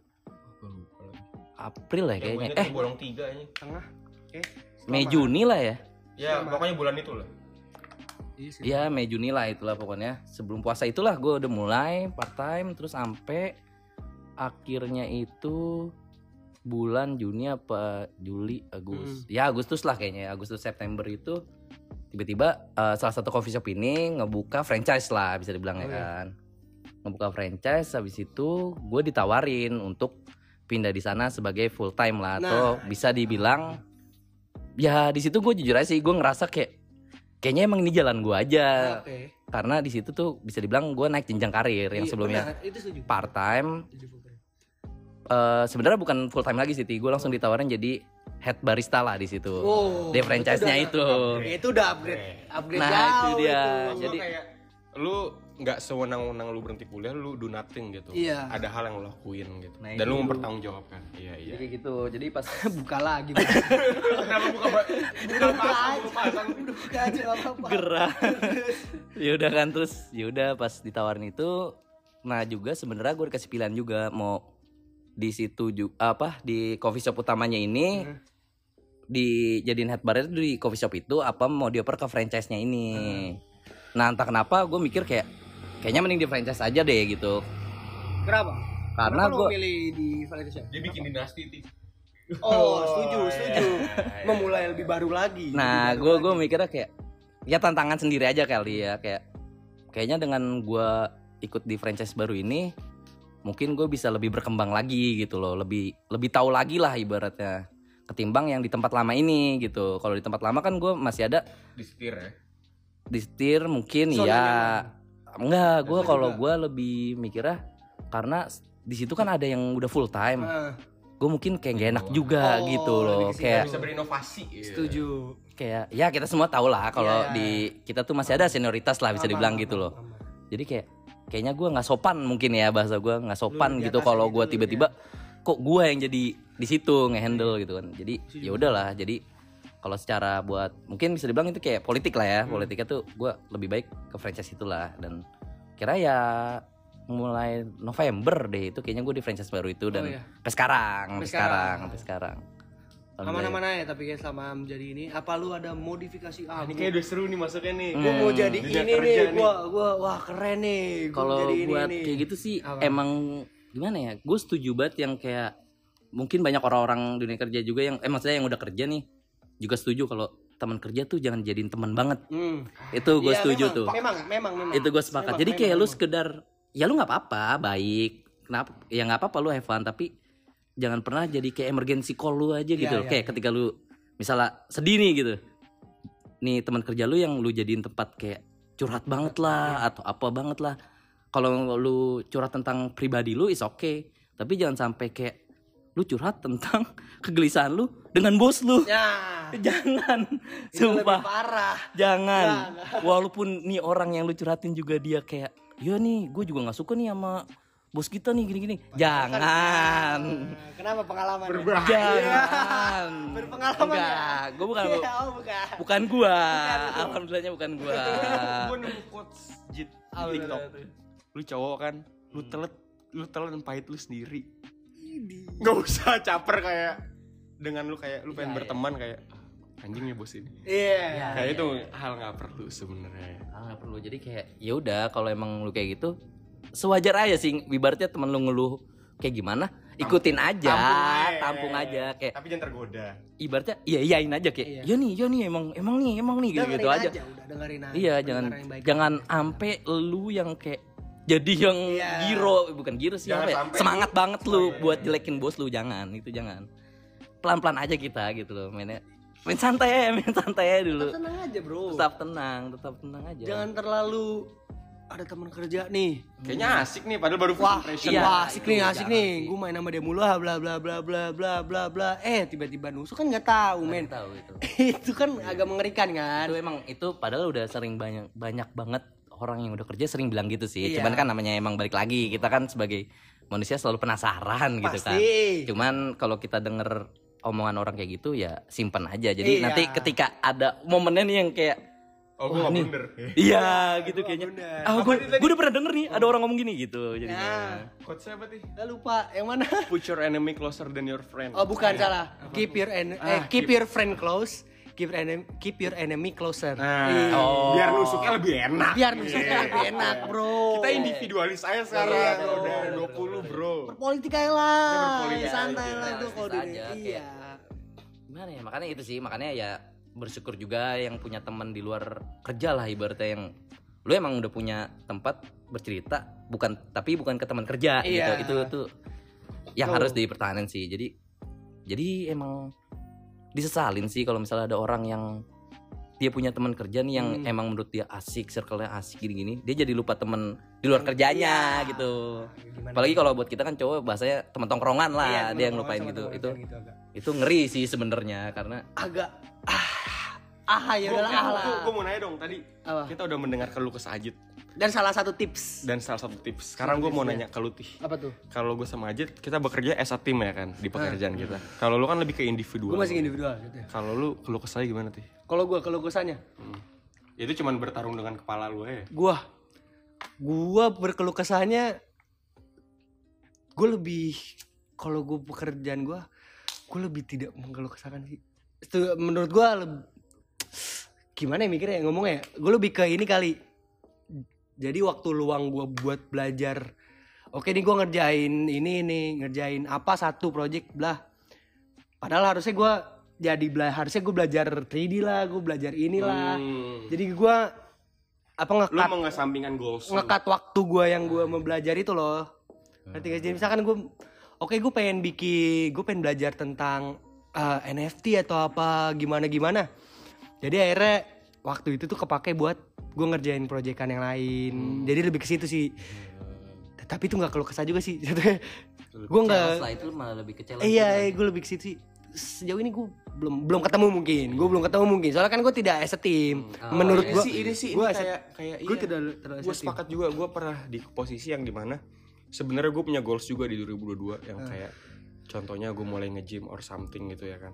April ya kayaknya eh bolong tiga ini. Tengah. Oke. Mei Juni lah ya Ya pokoknya bulan itu lah. Iya sih. Ya Mei Juni lah itulah pokoknya sebelum puasa itulah gue udah mulai part time terus sampai akhirnya itu bulan Juni apa Juli Agustus ya Agustus lah kayaknya ya, Agustus September itu tiba-tiba eh, salah satu coffee shop ini ngebuka franchise lah bisa dibilang ya Oh, iya. kan ngebuka franchise habis itu gue ditawarin untuk pindah di sana sebagai full time lah. Atau bisa dibilang ya di situ gue jujur aja sih gue ngerasa kayak kayaknya emang ini jalan gue aja. Oke. karena di situ tuh bisa dibilang gue naik jenjang karir yang Iya, sebelumnya. itu part time. Eh sebenarnya bukan full time lagi sih gue langsung ditawarin jadi head barista lah di situ. Oh, di franchise-nya itu itu. udah- Itu udah upgrade, upgrade Nah, jauh itu. Dia. Maksud Jadi- kayak lu nggak sewenang-wenang lu berhenti kuliah lu do nothing gitu Iya. ada hal yang lu lakuin gitu Nah, dan lu itu. mempertanggungjawabkan iya iya jadi gitu jadi pas buka lagi. kenapa buka Udah buka aja. Udah buka aja nggak apa-apa. gerah ya udah kan terus ya udah pas ditawarin itu nah juga sebenarnya gue dikasih pilihan juga mau di situ juga apa di coffee shop utamanya ini dijadiin head bar itu di coffee shop itu apa mau dioper ke franchise-nya ini nah entah kenapa gue mikir kayak kayaknya mending di franchise aja deh gitu Kenapa? karena gue milih di Valencia? dia bikin dinasti ti Oh, setuju, iya. setuju. Memulai lebih baru lagi. Nah, gue gue mikirnya kayak ya tantangan sendiri aja kali ya kayak kayaknya dengan gue ikut di franchise baru ini mungkin gue bisa lebih berkembang lagi gitu loh, lebih lebih tahu lagi lah ibaratnya ketimbang yang di tempat lama ini gitu. Kalau di tempat lama kan gue masih ada di setir ya di setir mungkin Zona ya enggak gue kalau gue lebih mikirnya karena di situ kan ada yang udah full time. Ah, gue mungkin kayak gak enak juga Oh, gitu loh kayak bisa berinovasi iya. setuju. kayak ya kita semua tahu lah kalau Iya, iya, di kita tuh masih ada senioritas lah bisa dibilang gitu loh. jadi kayak kayaknya gue nggak sopan mungkin ya bahasa gue nggak sopan Lu di gitu kalau itu gue lu, tiba-tiba kok gue yang jadi di situ ngehandle gitu kan. Jadi ya udahlah jadi kalau secara buat mungkin bisa dibilang itu kayak politik lah ya Hmm. politiknya tuh gue lebih baik ke franchise itulah dan kira ya mulai November deh itu kayaknya gue di franchise baru itu dan Oh, iya. sampai sekarang sampai sekarang sekarang. sampai sekarang Aman-aman aja tapi kayak selama menjadi ini apa lu ada modifikasi ah ini kayak udah seru nih masuknya nih gua mau Hmm, jadi dunia ini nih, gua gua wah keren nih. Gua Kalau jadi ini buat nih. kayak gitu sih Apa? emang gimana ya? Gue setuju banget yang kayak mungkin banyak orang-orang dunia kerja juga yang eh maksudnya yang udah kerja nih juga setuju kalau teman kerja tuh jangan jadiin teman banget. Hmm. Itu gue Iya, setuju memang, tuh. Memang, memang, memang. Itu gue sepakat. Memang, Jadi memang, kayak lu memang. sekedar ya lu nggak apa-apa, baik. Kenapa? Ya nggak apa-apa lu have fun tapi jangan pernah jadi kayak emergency call lu aja gitu. Loh. iya, kayak ketika lu misalnya sedih nih gitu. Nih teman kerja lu yang lu jadiin tempat kayak curhat banget lah Iya. atau apa banget lah. Kalau lu curhat tentang pribadi lu is oke, tapi jangan sampai kayak lu curhat tentang kegelisahan lu dengan bos lu. Ya. Jangan, Itu lebih sumpah. parah. Jangan. Jangan. Walaupun nih orang yang lu curhatin juga dia kayak, ya nih, gue juga nggak suka nih sama bos kita nih gini-gini. Jangan. Kenapa pengalaman? Jangan. Berpengalaman ya? Enggak, gue bukan Iya, oh, bukan. bukan gua. Alhamdulillahnya bukan gua. gue nemu quotes jit di TikTok lu cowok kan lu telet lu telan pahit lu sendiri Ini. nggak usah caper kayak dengan lu kayak lu pengen Iya, berteman kayak anjing nih bos ini Iya. kayak itu hal nggak perlu sebenarnya Ah, nggak perlu. Jadi kayak ya udah kalau emang lu kayak gitu sewajar aja sih ibaratnya temen lu ngeluh kayak gimana ikutin aja tampung aja kayak tapi jangan tergoda ibaratnya iya iyain aja kayak Iya. iya nih iya nih emang emang nih emang nih gitu, gitu aja. Udah dengerin aja. Iya, jangan yang baik. jangan ampe lu yang kayak jadi yang Iya. giro, bukan giro sih Jangan apa ya? Semangat banget lu Oh, iya, buat iya. jelekin bos lu jangan, itu jangan. Pelan-pelan aja kita gitu loh, mainnya. Main santai ya, main santai aja dulu. Tetap tenang aja, Bro. Tetap tenang, tetap tenang aja. Jangan terlalu ada teman kerja nih. kayaknya asik nih padahal baru Wah, iya. wah asik nih, asik nih. Gue main sama dia mulu ah, bla bla bla bla bla bla bla. Eh, tiba-tiba nusuk kan nggak tahu, men. tahu itu. itu kan agak mengerikan kan. Itu emang itu padahal udah sering banyak banyak banget orang yang udah kerja sering bilang gitu sih. Iya. Cuman kan namanya emang balik lagi kita kan sebagai manusia selalu penasaran gitu kan. Pasti. Cuman kalau kita denger omongan orang kayak gitu ya simpen aja. Jadi Iya. nanti ketika ada momennya nih yang kayak oh gue nih. blunder iya gitu gua kayaknya. bener. Ah, Apa gue gue udah pernah denger nih ada orang ngomong gini gitu Nah, jadinya. quotes apa sih nggak lupa yang mana? put your enemy closer than your friend Oh, bukan salah. Keep your en- eh, Ah, keep keep- your friend close. Keep your enemy, keep your enemy closer. nah Iya. Oh. biar nusuknya lebih enak Biar nusuknya lebih enak, Bro. kita individualis aja sekarang Iya, udah betul, 20 bro Berpolitik aja lah. Berpolitik Santai aja. lah tuh kalau Iya. Gimana ya? Makanya itu sih, makanya ya bersyukur juga yang punya teman di luar kerja lah ibaratnya yang lu emang udah punya tempat bercerita bukan tapi bukan ke teman kerja Iya. gitu itu tuh yang Tuh. harus dipertahankan sih jadi jadi emang disesalin sih kalau misalnya ada orang yang dia punya teman kerja nih yang Hmm. emang menurut dia asik circle-nya asik gini-gini dia jadi lupa temen di luar kerjanya Iya. gitu Gimana? apalagi kalau buat kita kan cowok bahasanya teman tongkrongan lah Iya, dia yang lupain gitu itu gitu agak. itu ngeri sih sebenarnya karena agak ah ah ya udahlah ah lah. Gue mau nanya dong tadi Apa? kita udah mendengar keluh kesah Ajit dan salah satu tips dan salah satu tips. Sekarang gue mau nanya ke lu Tih. apa tuh Kalau gue sama Ajit kita bekerja as a team ya kan di pekerjaan kita. Kalau lu kan lebih ke individual. gue masih individual gitu ya Kalau lu keluh kesahnya gimana Tih? kalau gue kalau kesanya Hmm. Itu cuman bertarung dengan kepala lu aja. gua gua berkeluh kesahnya gue lebih kalau gue pekerjaan gua gue lebih tidak mengeluh kesahkan sih itu menurut gua leb- gimana ya mikirnya ngomongnya gue lebih ke ini kali jadi waktu luang gua buat belajar oke nih gua ngerjain ini nih ngerjain apa satu project blah padahal harusnya gua jadi bela harusnya gue belajar 3D lah gue belajar inilah Hmm. jadi gua apa Lu ngekat mau ngesampingkan goals lu. ngekat waktu gua yang gua mau belajar itu loh. Gak sih? Jadi misalkan gua oke gue pengen bikin gue pengen belajar tentang uh, NFT atau apa gimana gimana. Jadi akhirnya waktu itu tuh kepake buat gue ngerjain proyekan yang lain. Jadi lebih ke situ sih. Tapi itu nggak keluh kesah juga sih. gue nggak. Itu malah lebih ke challenge Iya, gue lebih ke situ sih. Sejauh ini gue belum belum ketemu mungkin. Gue belum ketemu mungkin. Soalnya kan gue tidak as a team. Oh, Menurut iya gue ini sih ini gua kayak kayak gue iya. tidak gue team. sepakat juga gue pernah di posisi yang di mana sebenarnya gue punya goals juga di 2022 yang kayak contohnya gue mulai nge-gym or something gitu ya kan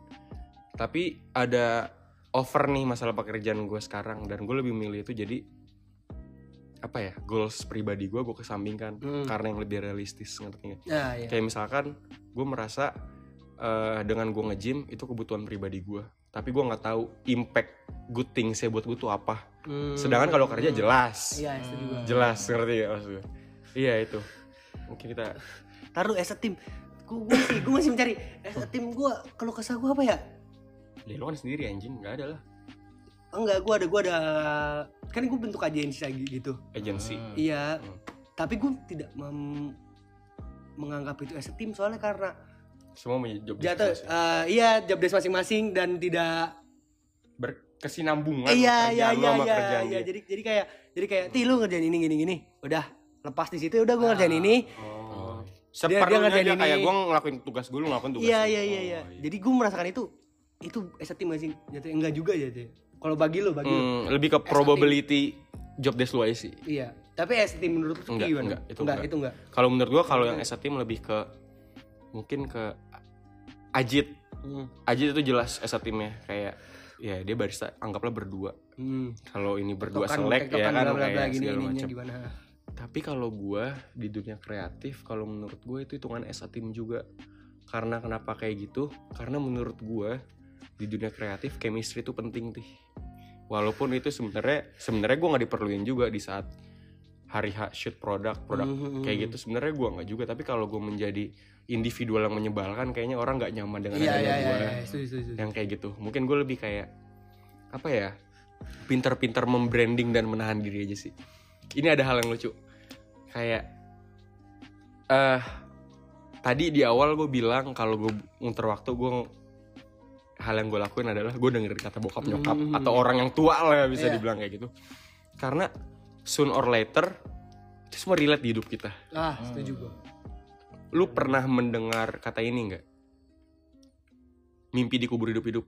tapi ada over nih masalah pekerjaan gue sekarang dan gue lebih milih itu jadi apa ya goals pribadi gue gue kesampingkan Hmm. karena yang lebih realistis ngerti nggak? Nah, iya. kayak misalkan gue merasa eh, dengan gue nge-gym itu kebutuhan pribadi gue tapi gue nggak tahu impact good things saya buat gue tuh apa Hmm. sedangkan kalau kerja jelas Iya, itu juga. jelas ngerti gak maksud gue? iya itu mungkin kita Taruh as a team. Gue masih gue masih mencari as a team gue kalau kesah gue apa ya? Ya lu kan sendiri anjing nggak ada lah Enggak, gue ada gue ada kan gue bentuk agensi lagi gitu. agency Hmm. Iya. Hmm. Tapi gue tidak mem- menganggap itu as a team soalnya karena semua punya job jatuh masing- eh, iya job desk masing-masing dan tidak berkesinambungan iya iya iya sama iya kerjaan iya dia. jadi jadi kayak jadi kayak ti lu ngerjain ini gini gini udah lepas di situ udah gue ngerjain ini oh. Dia- dia seperlunya ngerjain aja ini. kayak gue ngelakuin tugas gue lu ngelakuin tugas iya lu. iya iya Oh, iya jadi gue merasakan itu itu as a team gak sih jatuh enggak juga jatuh kalau bagi lo bagi lo Hmm, lebih ke probability job desk lu aja sih Iya, tapi team menurut lu Enggak, gimana? enggak, itu enggak, enggak. itu enggak. kalau menurut gue kalau yang team lebih ke mungkin ke Ajit Hmm. Ajit itu jelas as a teamnya kayak ya dia barista anggaplah berdua Hmm. kalau ini berdua Tektokan- selek ya kan bla bla bla kayak gini segala ininya macam? Tapi kalau gua di dunia kreatif, kalau menurut gue itu hitungan as a team juga. Karena kenapa kayak gitu? Karena menurut gua di dunia kreatif chemistry itu penting tuh. Walaupun itu sebenarnya sebenarnya gua nggak diperluin juga di saat hari H shoot produk produk Mhm. kayak gitu sebenarnya gua nggak juga tapi kalau gue menjadi individual yang menyebalkan kayaknya orang nggak nyaman dengan adanya gua iya, setuju setuju. setuju. yang kayak gitu mungkin gue lebih kayak apa ya pinter-pinter membranding dan menahan diri aja sih ini ada hal yang lucu kayak eh tadi di awal gue bilang kalau gue muter waktu gue hal yang gue lakuin adalah gue dengerin kata bokap nyokap Hmm. atau orang yang tua lah bisa Iya. dibilang kayak gitu karena soon or later itu semua relate di hidup kita Ah, setuju gua. lu pernah mendengar kata ini nggak mimpi dikubur hidup-hidup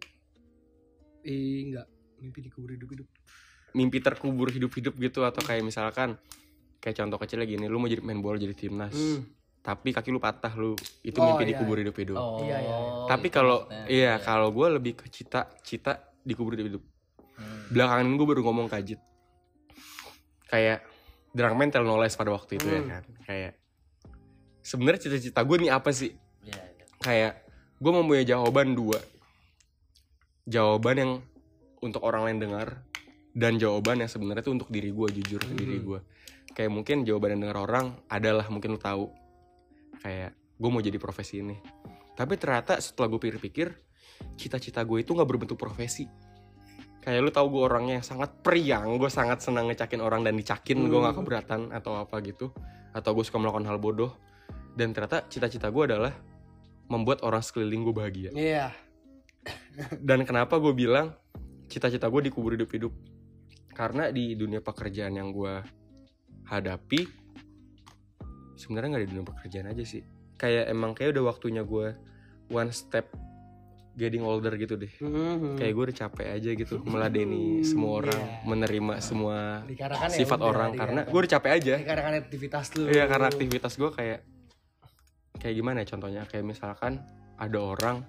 Eh, enggak. Mimpi dikubur hidup-hidup. mimpi terkubur hidup-hidup gitu atau kayak misalkan kayak contoh kecil lagi nih lu mau jadi main bola jadi timnas Hmm. Tapi kaki lu patah lu itu Oh, mimpi iya. dikubur hidup-hidup Oh, Iya, iya, tapi itu kalau maksudnya. iya kalau gue lebih ke cita cita dikubur hidup-hidup Hmm. belakangan gue baru ngomong kajit kayak drang mental knowledge pada waktu itu ya Hmm. kan kayak sebenarnya cita-cita gue nih apa sih Iya, iya. kayak gue mempunyai jawaban dua jawaban yang untuk orang lain dengar dan jawaban yang sebenarnya itu untuk diri gue jujur ke diri Mhm. gue kayak mungkin jawaban yang dengar orang adalah mungkin lu tahu kayak gue mau jadi profesi ini. Tapi ternyata setelah gue pikir-pikir cita-cita gue itu nggak berbentuk profesi. Kayak lu tahu gue orangnya yang sangat periang gue sangat senang ngecakin orang dan dicakin gue nggak Hmm. keberatan atau apa gitu atau gue suka melakukan hal bodoh. Dan ternyata cita-cita gue adalah membuat orang sekeliling gue bahagia. Iya. dan kenapa gue bilang cita-cita gue dikubur hidup-hidup? Karena di dunia pekerjaan yang gue hadapi sebenarnya nggak di dunia pekerjaan aja sih. Kayak emang kayak udah waktunya gue one step getting older gitu deh. Mhm. kayak gue udah capek aja gitu meladeni semua orang Iya. menerima semua Dikarenakan ya sifat udah, orang karena gue udah capek aja. Dikarenakan aktivitas lu. Iya karena aktivitas gue kayak kayak gimana ya contohnya? Kayak misalkan ada orang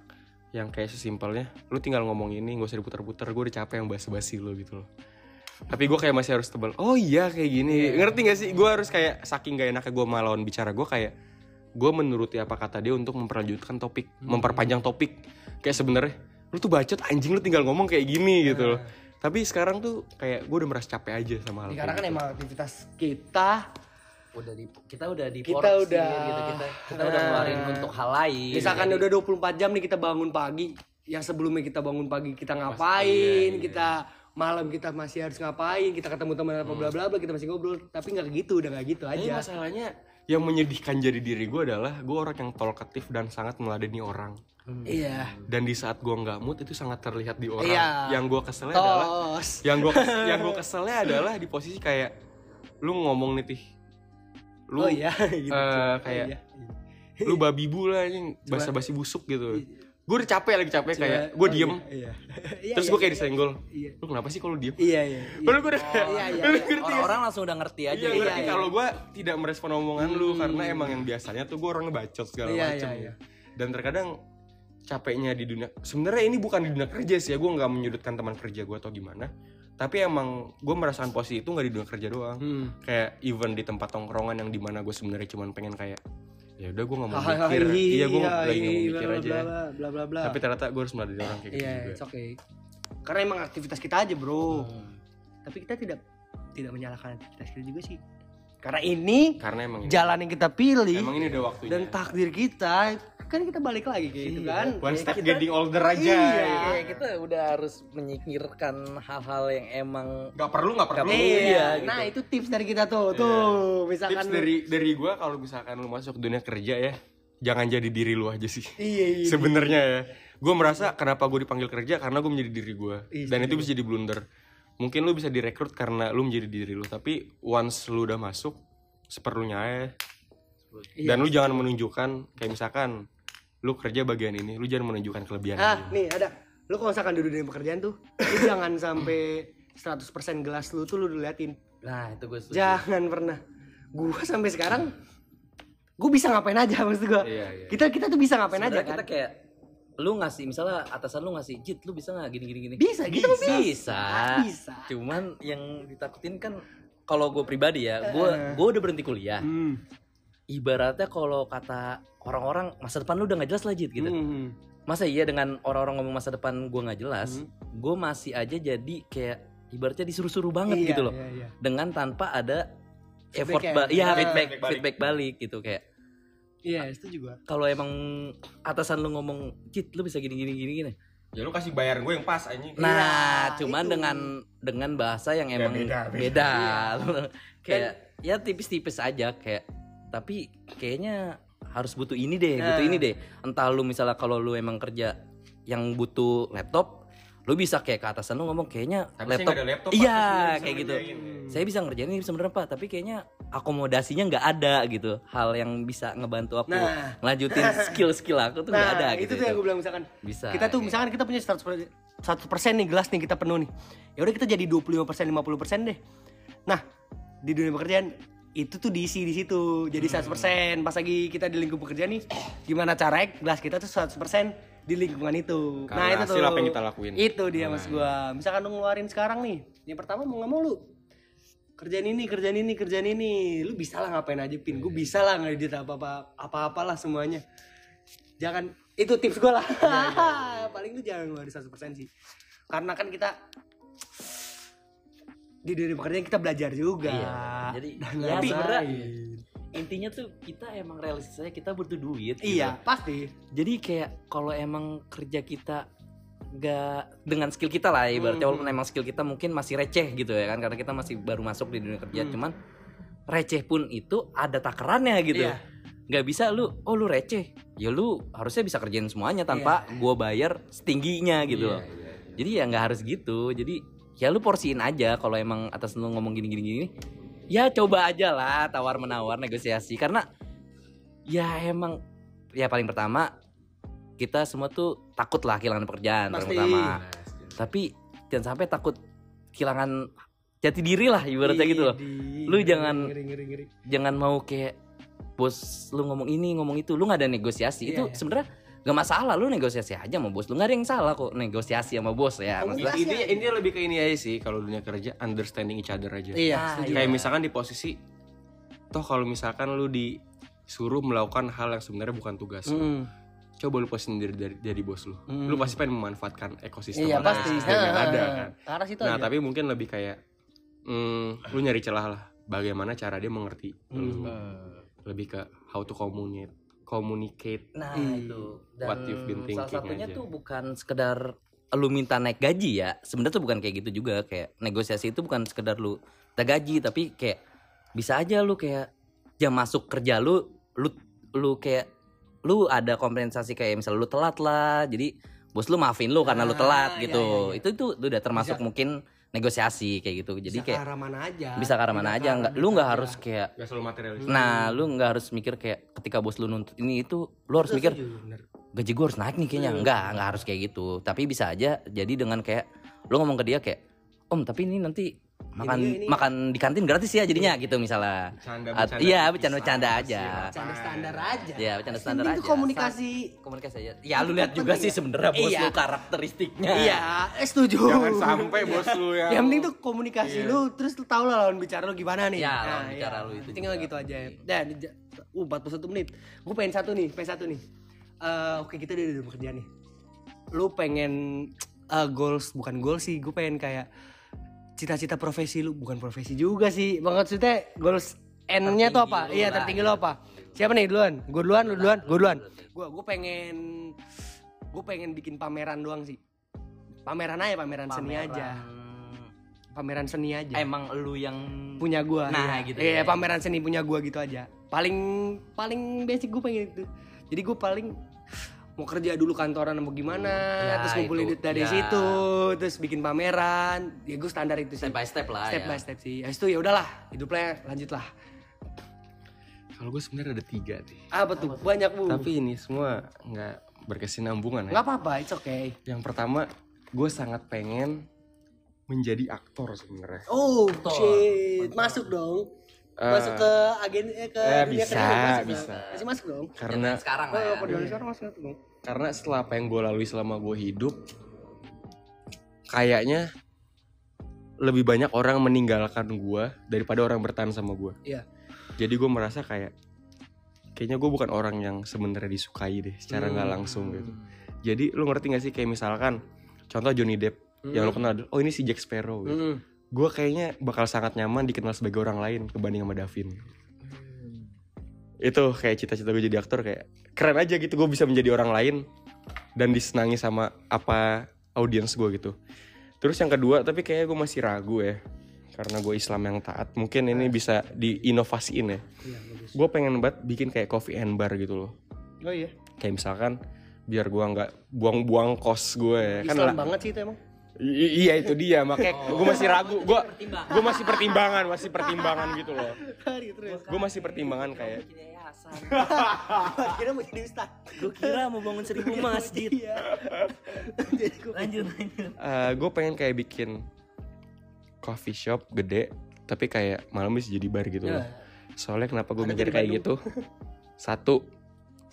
yang kayak sesimpelnya lu tinggal ngomong ini gak usah diputar-putar gue udah capek yang basa-basi lu gitu loh tapi gue kayak masih harus tebel oh iya kayak gini. Ngerti gak sih? Gue harus kayak saking gak enaknya gue lawan bicara gue kayak gue menuruti apa kata dia untuk memperlanjutkan topik memperpanjang topik. Kayak sebenarnya lu tuh bacot anjing lu tinggal ngomong kayak gini gitu loh. Tapi sekarang tuh kayak gue udah merasa capek aja sama hal kayak Dikarenakan gitu. emang aktivitas kita udah di kita udah di Kita udah- gitu. Kita kita udah ngeluarin Nah. untuk hal lain misalkan Jadi- udah 24 jam nih kita bangun pagi yang sebelumnya kita bangun pagi kita ngapain iya, iya. kita malam kita masih harus ngapain kita ketemu teman apa bla bla bla kita masih ngobrol tapi nggak gitu udah nggak gitu aja masalahnya yang menyedihkan jadi diri gue adalah gue orang yang talkatif dan sangat meladeni orang. iya Dan di saat gue nggak mood itu sangat terlihat di orang. Iya. Yang gue keselnya adalah yang gue yang gue keselnya adalah di posisi kayak lu ngomong nih tih. Lu oh iya gitu. eh, kayak Iya. lu babi bu lah yang basa-basi busuk gitu. Gue udah capek lagi capek kayak gue Oh, diem. iya, iya. Terus Iya, gue kayak iya, disenggol. iya Lu kenapa sih kalau diem? iya iya iya. Padahal gue udah kayak, iya, iya, lu iya. orang-orang langsung udah ngerti aja Iya, ngerti iya. kalau gue tidak merespon omongan lu karena emang yang biasanya tuh gue orangnya bacot segala Iya, macem iya, iya. Dan terkadang capeknya di dunia sebenarnya ini bukan di dunia kerja sih ya gue nggak menyudutkan teman kerja gue atau gimana tapi emang gue merasakan posisi itu nggak di dunia kerja doang Hmm. kayak even di tempat tongkrongan yang di mana gue sebenarnya cuman pengen kayak ya udah gue nggak mau mikir. iya gue lagi nggak mau iya, mikir bla, aja. bla, bla, bla tapi ternyata gue harus meladeni orang kayak gitu iya juga. it's okay. Karena emang aktivitas kita aja bro. Tapi kita tidak tidak menyalahkan aktivitas kita juga sih karena ini karena emang ini, jalan yang kita pilih emang ini udah waktunya. dan takdir kita kan kita balik lagi kayak gitu kan. one step kita- getting older aja. Iya. Kayak kita udah harus menyingkirkan hal-hal yang emang nggak perlu nggak perlu. Iya, Iya, gitu. nah itu tips dari kita tuh tuh misalkan tips dari dari gue kalau misalkan lu masuk dunia kerja ya jangan jadi diri lu aja sih. Iya iya sebenarnya ya. Gue merasa kenapa gue dipanggil kerja? Karena gue menjadi diri gue Iya, dan itu bisa jadi blunder mungkin lu bisa direkrut karena lu menjadi diri lu tapi once lu udah masuk seperlunya ya Iya. dan lu jangan menunjukkan kayak misalkan lu kerja bagian ini lu jangan menunjukkan kelebihan ah lu. nih ada. Lu kalau misalkan di dunia pekerjaan tuh lu jangan sampai 100% gelas lu tuh lu diliatin nah itu gue setuju. jangan pernah. Gua sampai sekarang gua bisa ngapain aja maksud gua. Iya iya. Kita kita tuh bisa ngapain aja Sebenarnya kan? kita kayak lu ngasih misalnya atasan lu ngasih jit lu bisa nggak gini gini gini bisa mah bisa bisa bisa cuman yang ditakutin kan kalau gue pribadi ya gue gue udah berhenti kuliah Hmm. ibaratnya kalau kata orang-orang masa depan lu udah nggak jelas lah jit gitu Hmm. masa iya dengan orang-orang ngomong masa depan gue nggak jelas Hmm. gue masih aja jadi kayak ibaratnya disuruh-suruh banget Iya, gitu loh iya, iya. dengan tanpa ada effort Feedback ya? ba- iya Ah, feedback feedback balik. feedback balik gitu kayak Iya, itu juga. kalau emang atasan lu ngomong cit lu bisa gini gini gini gini ya lu kasih bayar gue yang pas anjing nah Iya, cuman itu. dengan dengan bahasa yang Ya, emang beda, beda, beda. Lu- kayak ya tipis-tipis aja kayak tapi kayaknya harus butuh ini deh butuh Nah. ini deh entah lu misalnya kalau lu emang kerja yang butuh laptop lu bisa kayak ke atasan lu ngomong kayaknya Tapi saya laptop, laptop, iya kayak gitu ngerjain. saya bisa ngerjain ini sebenarnya pak tapi kayaknya akomodasinya nggak ada gitu. Hal yang bisa ngebantu aku Nah. ngelanjutin skill-skill aku tuh nggak Nah, ada itu gitu tuh yang gue bilang misalkan. Bisa kita tuh kayak- misalkan kita punya 100 satu persen nih gelas nih kita penuh nih. Ya udah kita jadi 25 persen 50 persen deh. Nah di dunia pekerjaan itu tuh diisi di situ. Jadi 100 persen. Pas lagi kita di lingkup pekerjaan nih gimana cara gelas kita tuh 100 persen di lingkungan itu. Karena nah itu tuh. hasil apa yang kita lakuin. itu dia Nah, mas gua. Misalkan lu ngeluarin sekarang nih yang pertama mau nggak mau lu kerjaan ini kerjaan ini kerjaan ini. Lu bisa lah ngapain aja pin. Gue bisa lah ngedit apa apa apa apalah semuanya. Jangan itu tips gue lah. Paling lu jangan ngeluarin 100% sih. Karena kan kita di dunia pekerjaan kita belajar juga. Iya, jadi Dan ya sebenarnya intinya tuh kita emang realistis aja kita butuh duit gitu. iya pasti. Jadi kayak kalau emang kerja kita nggak dengan skill kita lah ibaratnya Hmm. walaupun emang skill kita mungkin masih receh gitu ya kan karena kita masih baru masuk di dunia kerja Hmm. cuman receh pun itu ada takarannya gitu Iya. nggak bisa lu oh lu receh ya lu harusnya bisa kerjain semuanya tanpa Iya. gua bayar setingginya gitu loh jadi ya nggak harus gitu jadi ya lu porsiin aja kalau emang atas lu ngomong gini gini gini ya coba aja lah tawar menawar negosiasi karena ya emang ya paling pertama kita semua tuh takut lah kehilangan pekerjaan Pasti. pertama tapi jangan sampai takut kehilangan jati diri lah ibaratnya gitu loh Di- Lu jangan- ngeri, ngeri, ngeri. jangan mau kayak bos lu ngomong ini ngomong itu lu nggak ada negosiasi itu Iya. sebenarnya nggak masalah lu negosiasi aja sama bos lu nggak ada yang salah kok negosiasi sama bos ya maksudnya Komunikasi ini ini lebih ke ini aja sih kalau dunia kerja understanding each other aja Iya, Nah, setuju. kayak Iya. misalkan di posisi toh kalau misalkan lu disuruh melakukan hal yang sebenarnya bukan tugas lu. Mm. Coba lu posisiin diri dari jadi bos lu Hmm. lu pasti pengen memanfaatkan ekosistem Iya atau pasti. ekosistem yang ada Heeh. kan Ke arah situ nah aja. tapi mungkin lebih kayak hmm, lu nyari celah lah bagaimana cara dia mengerti lu Hmm. lebih ke how to communicate communicate Nah Hmm. itu What you've been salah thinking satunya aja. tuh bukan sekedar lu minta naik gaji ya sebenarnya tuh bukan kayak gitu juga kayak negosiasi itu bukan sekedar lu minta gaji tapi kayak bisa aja lu kayak jam masuk kerja lu lu lu kayak lu ada kompensasi kayak misalnya lu telat lah jadi bos lu maafin lu karena lu Ah, telat iya, gitu. iya, iya. itu itu udah termasuk Bisa- mungkin negosiasi kayak gitu. Jadi bisa ke kayak arah mana aja. bisa ke arah mana aja. ke nggak lu nggak harus kayak gak selalu materialis. Nah lu nggak harus mikir kayak ketika bos lu nuntut ini itu lu harus mikir Setuju, bener. gaji gue harus naik nih kayaknya. Enggak enggak harus kayak gitu. Tapi bisa aja jadi dengan kayak lu ngomong ke dia kayak om tapi ini nanti makan Ini- ini- makan di kantin gratis ya jadinya gitu misalnya bercanda iya, bercanda-bercanda aja. Bercanda standar aja. ya bercanda standar aja tuh komunikasi. Komunikasi aja ya lu lihat juga sih ya. sebenarnya bos Iya. lu karakteristiknya Iya, eh, setuju. jangan sampai bos lu yang Yang penting tuh komunikasi Iya. lu terus lu tahu lah lawan bicara lu gimana nih. Iya, lawan bicara lu itu Tinggal gitu aja. Dan uh 41 menit. Gue pengen satu nih, pengen satu nih. Eh, oke kita udah di dalam kerjaan nih. Lu pengen eh, goals bukan goals sih, gue pengen kayak cita-cita profesi lu bukan profesi juga sih. Maksudnya goals N-nya tuh apa? Iya, tertinggi lu apa? Siapa nih duluan? Gue duluan, lu duluan, gue duluan. Gue gue pengen gue pengen bikin pameran doang sih. Pameran aja, pameran, seni aja. Pameran seni aja. emang lu yang punya gua. Nah, iya. gitu Iya, ya. pameran seni punya gua gitu aja. Paling paling basic gue pengen itu. Jadi gue paling mau kerja dulu kantoran mau gimana, Ya, terus ngumpulin duit dari Ya. situ, terus bikin pameran. Ya gue standar itu sih. step by step lah Step ya. by step sih. Habis itu ya udahlah, hidupnya lanjut lah. kalau gue sebenarnya ada tiga nih Apa tuh? Banyak bu. tapi ini semua nggak berkesinambungan ya nggak apa-apa, it's okay. yang pertama gue sangat pengen menjadi aktor sebenarnya Oh Betul. shit, masuk dong. Eh, masuk ke agen eh, ke eh, dunia bisa, kerja, masuk dong. bisa. Masih masuk dong. karena Zaman sekarang lah Oh, ya. kalau dari sekarang masuk dong. karena setelah apa yang gue lalui selama gue hidup kayaknya lebih banyak orang meninggalkan gue daripada orang bertahan sama gue Iya. jadi gue merasa kayak kayaknya gue bukan orang yang sebenarnya disukai deh secara nggak Hmm. langsung gitu jadi lu ngerti gak sih kayak misalkan contoh Johnny Depp yang lu kenal oh ini si Jack Sparrow gitu. Hmm. Gue kayaknya bakal sangat nyaman dikenal sebagai orang lain kebanding sama Davin itu kayak cita-cita gue jadi aktor kayak keren aja gitu gue bisa menjadi orang lain dan disenangi sama apa audiens gue gitu terus yang kedua tapi kayaknya gue masih ragu ya karena gue Islam yang taat mungkin ini bisa diinovasiin ya Iya, gue pengen banget bikin kayak coffee and bar gitu loh Oh iya. kayak misalkan biar gue nggak buang-buang kos gue ya. kan Islam lah- banget sih itu emang. I- iya itu dia makanya Oh. gue masih ragu gue Pertimbangan. gue masih pertimbangan masih pertimbangan gitu loh Hari terus. gue masih pertimbangan kayak. Kira mau jadi ustad. Gue kira mau bangun seribu masjid. Iya. Lanjut lanjut. gue pengen kayak bikin coffee shop gede tapi kayak malam bisa jadi bar gitu loh Ya. soalnya kenapa gue mikir kayak gitu satu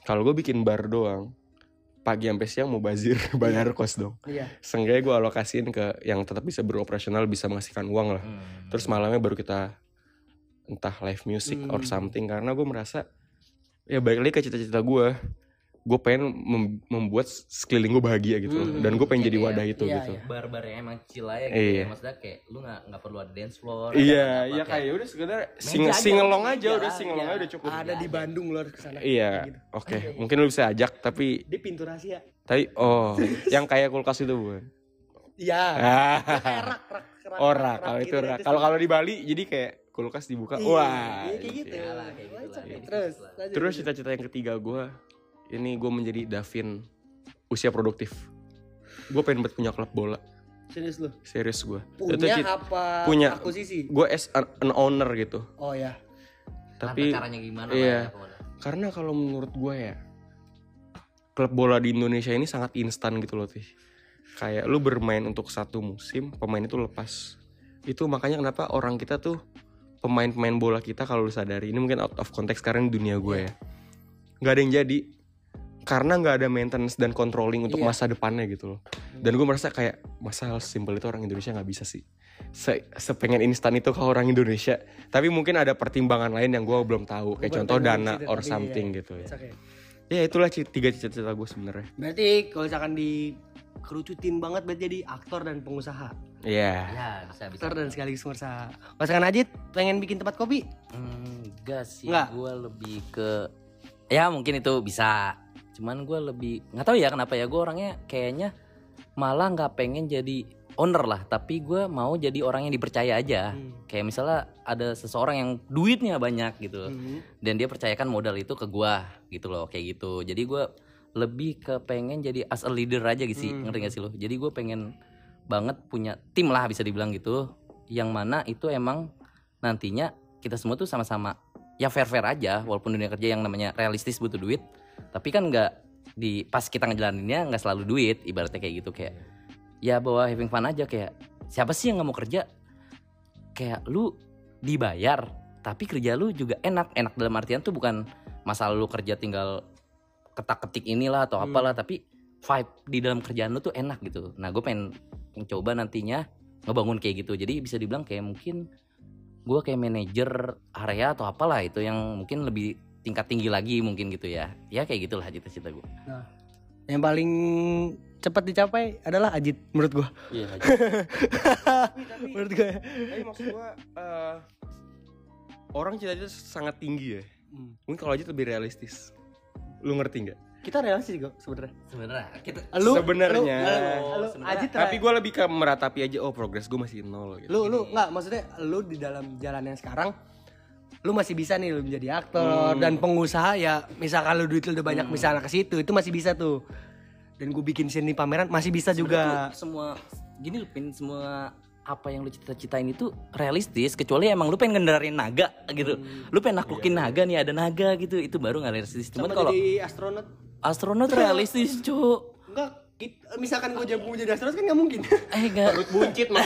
kalau gue bikin bar doang pagi sampai siang mau bazir bayar kos dong. Iya. Seenggaknya gue alokasiin ke yang tetap bisa beroperasional bisa menghasilkan uang lah. Terus malamnya baru kita entah live music or Hmm. something karena gue merasa ya balik lagi ke cita-cita gue gue pengen mem- membuat sekeliling gue bahagia gitu loh. Hmm. dan gue pengen jadi Kayak- wadah itu iya, gitu iya. bar-bar yang emang chill aja gitu Iya. ya. Maksudnya kayak lu gak, nggak perlu ada dance floor. iya iya apa, kayak udah sekedar sing aja, singelong meja, aja udah singelong iya. aja udah cukup Ada di Bandung lo harus ke sana. iya Kayak gitu. oke mungkin lu bisa ajak tapi Di pintu rahasia. tapi oh yang kayak kulkas itu bukan Iya. ah rak rak rak. oh rak kalau gitu itu rak kalau kalau di Bali jadi kayak kulkas dibuka Iya, wah iya, kayak gitu. Kayak gitu. Terus, lanjut. cita-cita yang ketiga gue ini gue menjadi Davin usia produktif gue pengen buat punya klub bola serius lu. serius gue Punya apa punya. akuisisi? gue as an, an owner gitu Oh ya. tapi caranya gimana iya. ya, karena kalau menurut gue ya klub bola di Indonesia ini sangat instan gitu loh tih kayak lu bermain untuk satu musim pemain itu lepas itu makanya kenapa orang kita tuh pemain-pemain bola kita kalau lu sadari ini mungkin out of context karena dunia gue ya nggak ada yang jadi karena nggak ada maintenance dan controlling untuk Iya. masa depannya gitu loh dan gue merasa kayak masa hal simpel itu orang Indonesia nggak bisa sih Se sepengen instan itu kalau orang Indonesia tapi mungkin ada pertimbangan lain yang gue belum tahu kayak Gua contoh dana or tapi something iya. gitu ya okay. ya itulah tiga cita-cita gue sebenarnya Berarti kalau misalkan dikerucutin banget berarti jadi aktor dan pengusaha. Iya Ya bisa bisa. Aktor dan sekaligus pengusaha. Misalkan Ajit pengen bikin tempat kopi? Enggak sih, Nggak? gue lebih ke ya mungkin itu bisa. Cuman gue lebih nggak tahu ya kenapa ya gue orangnya kayaknya malah nggak pengen jadi owner lah, tapi gue mau jadi orang yang dipercaya aja. Hmm. Kayak misalnya ada seseorang yang duitnya banyak gitu, Hmm. dan dia percayakan modal itu ke gue gitu loh, kayak gitu. Jadi gue lebih ke pengen jadi as a leader aja gitu sih, Hmm. ngerti gak sih lo? Jadi gue pengen banget punya tim lah bisa dibilang gitu, yang mana itu emang nantinya kita semua tuh sama-sama ya fair fair aja walaupun dunia kerja yang namanya realistis butuh duit tapi kan nggak di pas kita ngejalaninnya nggak selalu duit ibaratnya kayak gitu kayak ya bawa having fun aja kayak siapa sih yang nggak mau kerja? Kayak lu dibayar tapi kerja lu juga enak. Enak dalam artian tuh bukan masalah lu kerja tinggal ketak ketik inilah atau Hmm. apalah tapi vibe di dalam kerjaan lu tuh enak gitu. Nah gue pengen mencoba nantinya ngebangun kayak gitu. Jadi bisa dibilang kayak mungkin gue kayak manajer area atau apalah itu yang mungkin lebih tingkat tinggi lagi mungkin gitu ya ya kayak gitulah cita-cita gue Yang paling cepat dicapai adalah Ajit menurut gua. iya menurut gua. ya. tapi maksud gue eh, orang cita-cita sangat tinggi ya Hmm. mungkin kalau aja lebih realistis lu ngerti nggak Kita realistis kok sebenarnya. sebenarnya kita Lu Sebenarnya. lu, lu, lu, Sebenarnya. Ajit tapi gue lebih ke meratapi aja oh progres gue masih nol gitu lu lu nggak maksudnya lu di dalam jalan yang sekarang lu masih bisa nih lu menjadi aktor Hmm. dan pengusaha ya misalkan lu duit lu udah banyak misalnya ke situ itu masih bisa tuh. Dan gue bikin sini pameran masih bisa juga. Sebenarnya tuh semua gini lu pin semua apa yang lu cita-citain itu realistis kecuali emang lu pengen ngendarain naga gitu. Lu pengen naklukin naga nih ada naga gitu itu baru nggak realistis. Cuman kalau astronot astronot realistis cu enggak kit- misalkan gue jago jadi astronot kan nggak mungkin. Eh enggak perut buncit mau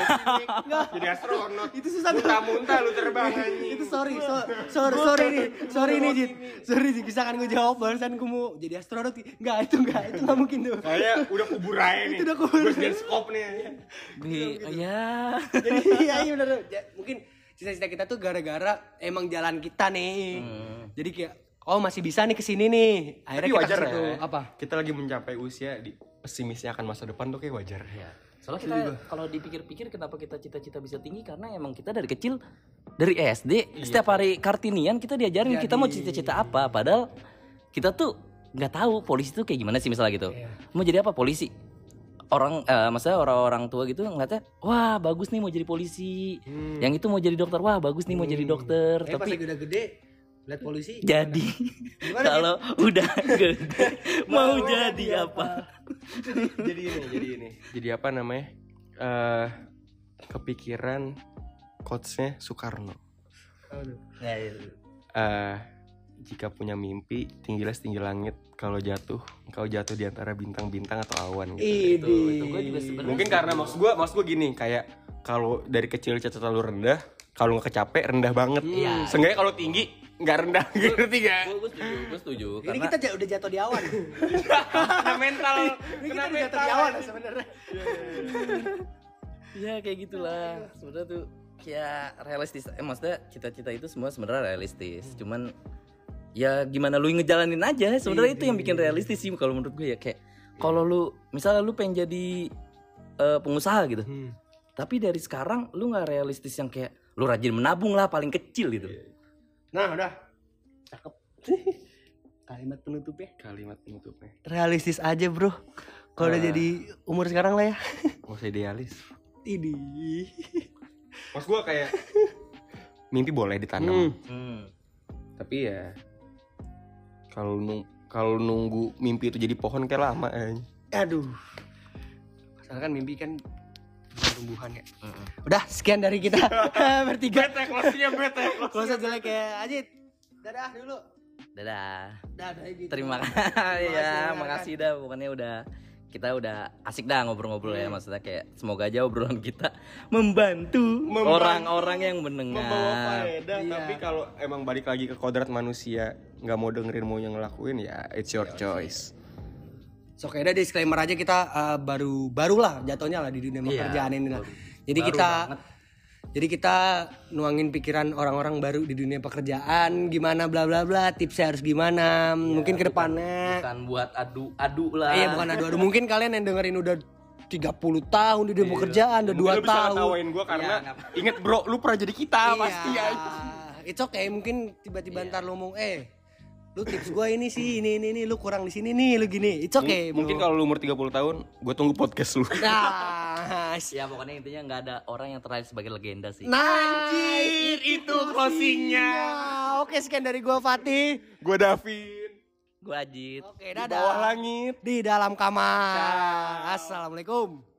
jadi astronot. Itu susah muntah-muntah lu terbang anjing. itu sorry so, sorry sorry nih sorry nih Jit. sorry Jit. Misalkan gue jawab barusan gue mau jadi astronot. Enggak itu enggak itu nggak mungkin tuh. Kayaknya udah kubur aja nih. Itu udah kubur. Gue scan scope nih. Bi- ya. Jadi iya iya bener. Ja- mungkin cita-cita kita tuh gara-gara emang jalan kita nih. Jadi kayak oh masih bisa nih ke sini nih. Akhirnya Tapi kita wajar ke situ. ya. apa? Kita lagi mencapai usia di pesimisnya akan masa depan tuh kayak wajar. Ya. Soalnya kita kalau dipikir-pikir kenapa kita cita-cita bisa tinggi karena emang kita dari kecil dari SD setiap hari kartinian kita diajarin kita mau cita-cita apa padahal kita tuh nggak tahu polisi tuh kayak gimana sih misalnya gitu. Mau jadi apa polisi? Orang eh maksudnya orang-orang tua gitu ngeliatnya wah bagus nih mau jadi polisi. Yang itu mau jadi dokter. Wah bagus nih mau jadi dokter. eh pas Tapi lagi udah gede lihat polisi jadi kalau udah gede mau jadi apa? jadi ini, jadi ini. Jadi apa namanya? Eh kepikiran coachnya Soekarno. Eh jika punya mimpi, tinggilah setinggi langit. Kalau jatuh, engkau jatuh di antara bintang-bintang atau awan gitu. itu itu gue juga sebenarnya Mungkin karena maksud gue, maksud gue gini, kayak kalau dari kecil cita lu rendah, kalau nggak kecapek rendah banget. Iya. Seenggaknya kalau tinggi nggak rendah, ngerti gak? gue setuju gue setuju ini karena kita udah jatuh di awan. Kena mental, ini kita udah jatuh di awan sebenarnya. Ya kayak gitulah. Sebenarnya tuh kayak realistis. Eh maksudnya cita-cita itu semua sebenarnya realistis. Cuman ya gimana lu ngejalanin aja? Sebenarnya itu yang Iya. bikin realistis sih kalau menurut gue ya. Kayak kalau lu misalnya lu pengen jadi eh, pengusaha gitu. Hmm. tapi dari sekarang lu nggak realistis yang kayak lu rajin menabung lah paling kecil gitu Nah, udah. Cakep. Kalimat penutupnya. Kalimat penutupnya. Realistis aja, Bro. Kalau udah Ah. jadi umur sekarang lah ya. Gak usah idealis. Ini. Mas gue kayak mimpi boleh ditanam, Hmm. tapi ya kalau nung kalau nunggu mimpi itu jadi pohon kayak lama eh. Aduh. Masalah kan mimpi kan tumbuhan ya. Udah, sekian dari kita bertiga. Bete closingnya bete. Saya jelek kayak Ajit. Dadah dulu. dadah Dadah gitu. terima kasih kasih, ya ya, makasih dah pokoknya udah kita udah asik dah ngobrol-ngobrol ya maksudnya kayak semoga aja obrolan kita membantu Membantu. orang-orang yang mendengar membawa faedah Iya. tapi kalau emang balik lagi ke kodrat manusia nggak mau dengerin mau yang ngelakuin ya it's your choice So kayak ada disclaimer aja kita uh, baru barulah jatuhnya lah di dunia Iya, pekerjaan ini lah. Jadi Baru kita banget. jadi kita nuangin pikiran orang-orang baru di dunia pekerjaan gimana bla bla bla tipsnya harus gimana mungkin ke depannya bukan buat adu-adu lah iya bukan adu-adu mungkin kalian yang dengerin udah 30 tahun di dunia pekerjaan udah 2 tahun ketawain gue karena Iya, nggak- inget bro lu pernah jadi kita Iya. pasti ya It's okay, mungkin tiba-tiba Iya. ntar lu ngomong, eh, lu tips gua ini sih, ini, ini, ini, lu kurang di sini nih, lu gini. It's okay, bro. mungkin kalau lu umur 30 tahun gue tunggu podcast lu Nah, ya pokoknya intinya nggak ada orang yang terlahir sebagai legenda sih Anjir, itu closingnya. Oke, sekian dari gua Fatih. gue Davin gue Ajit Oke, di dadah. bawah langit Di dalam kamar. Assalamualaikum.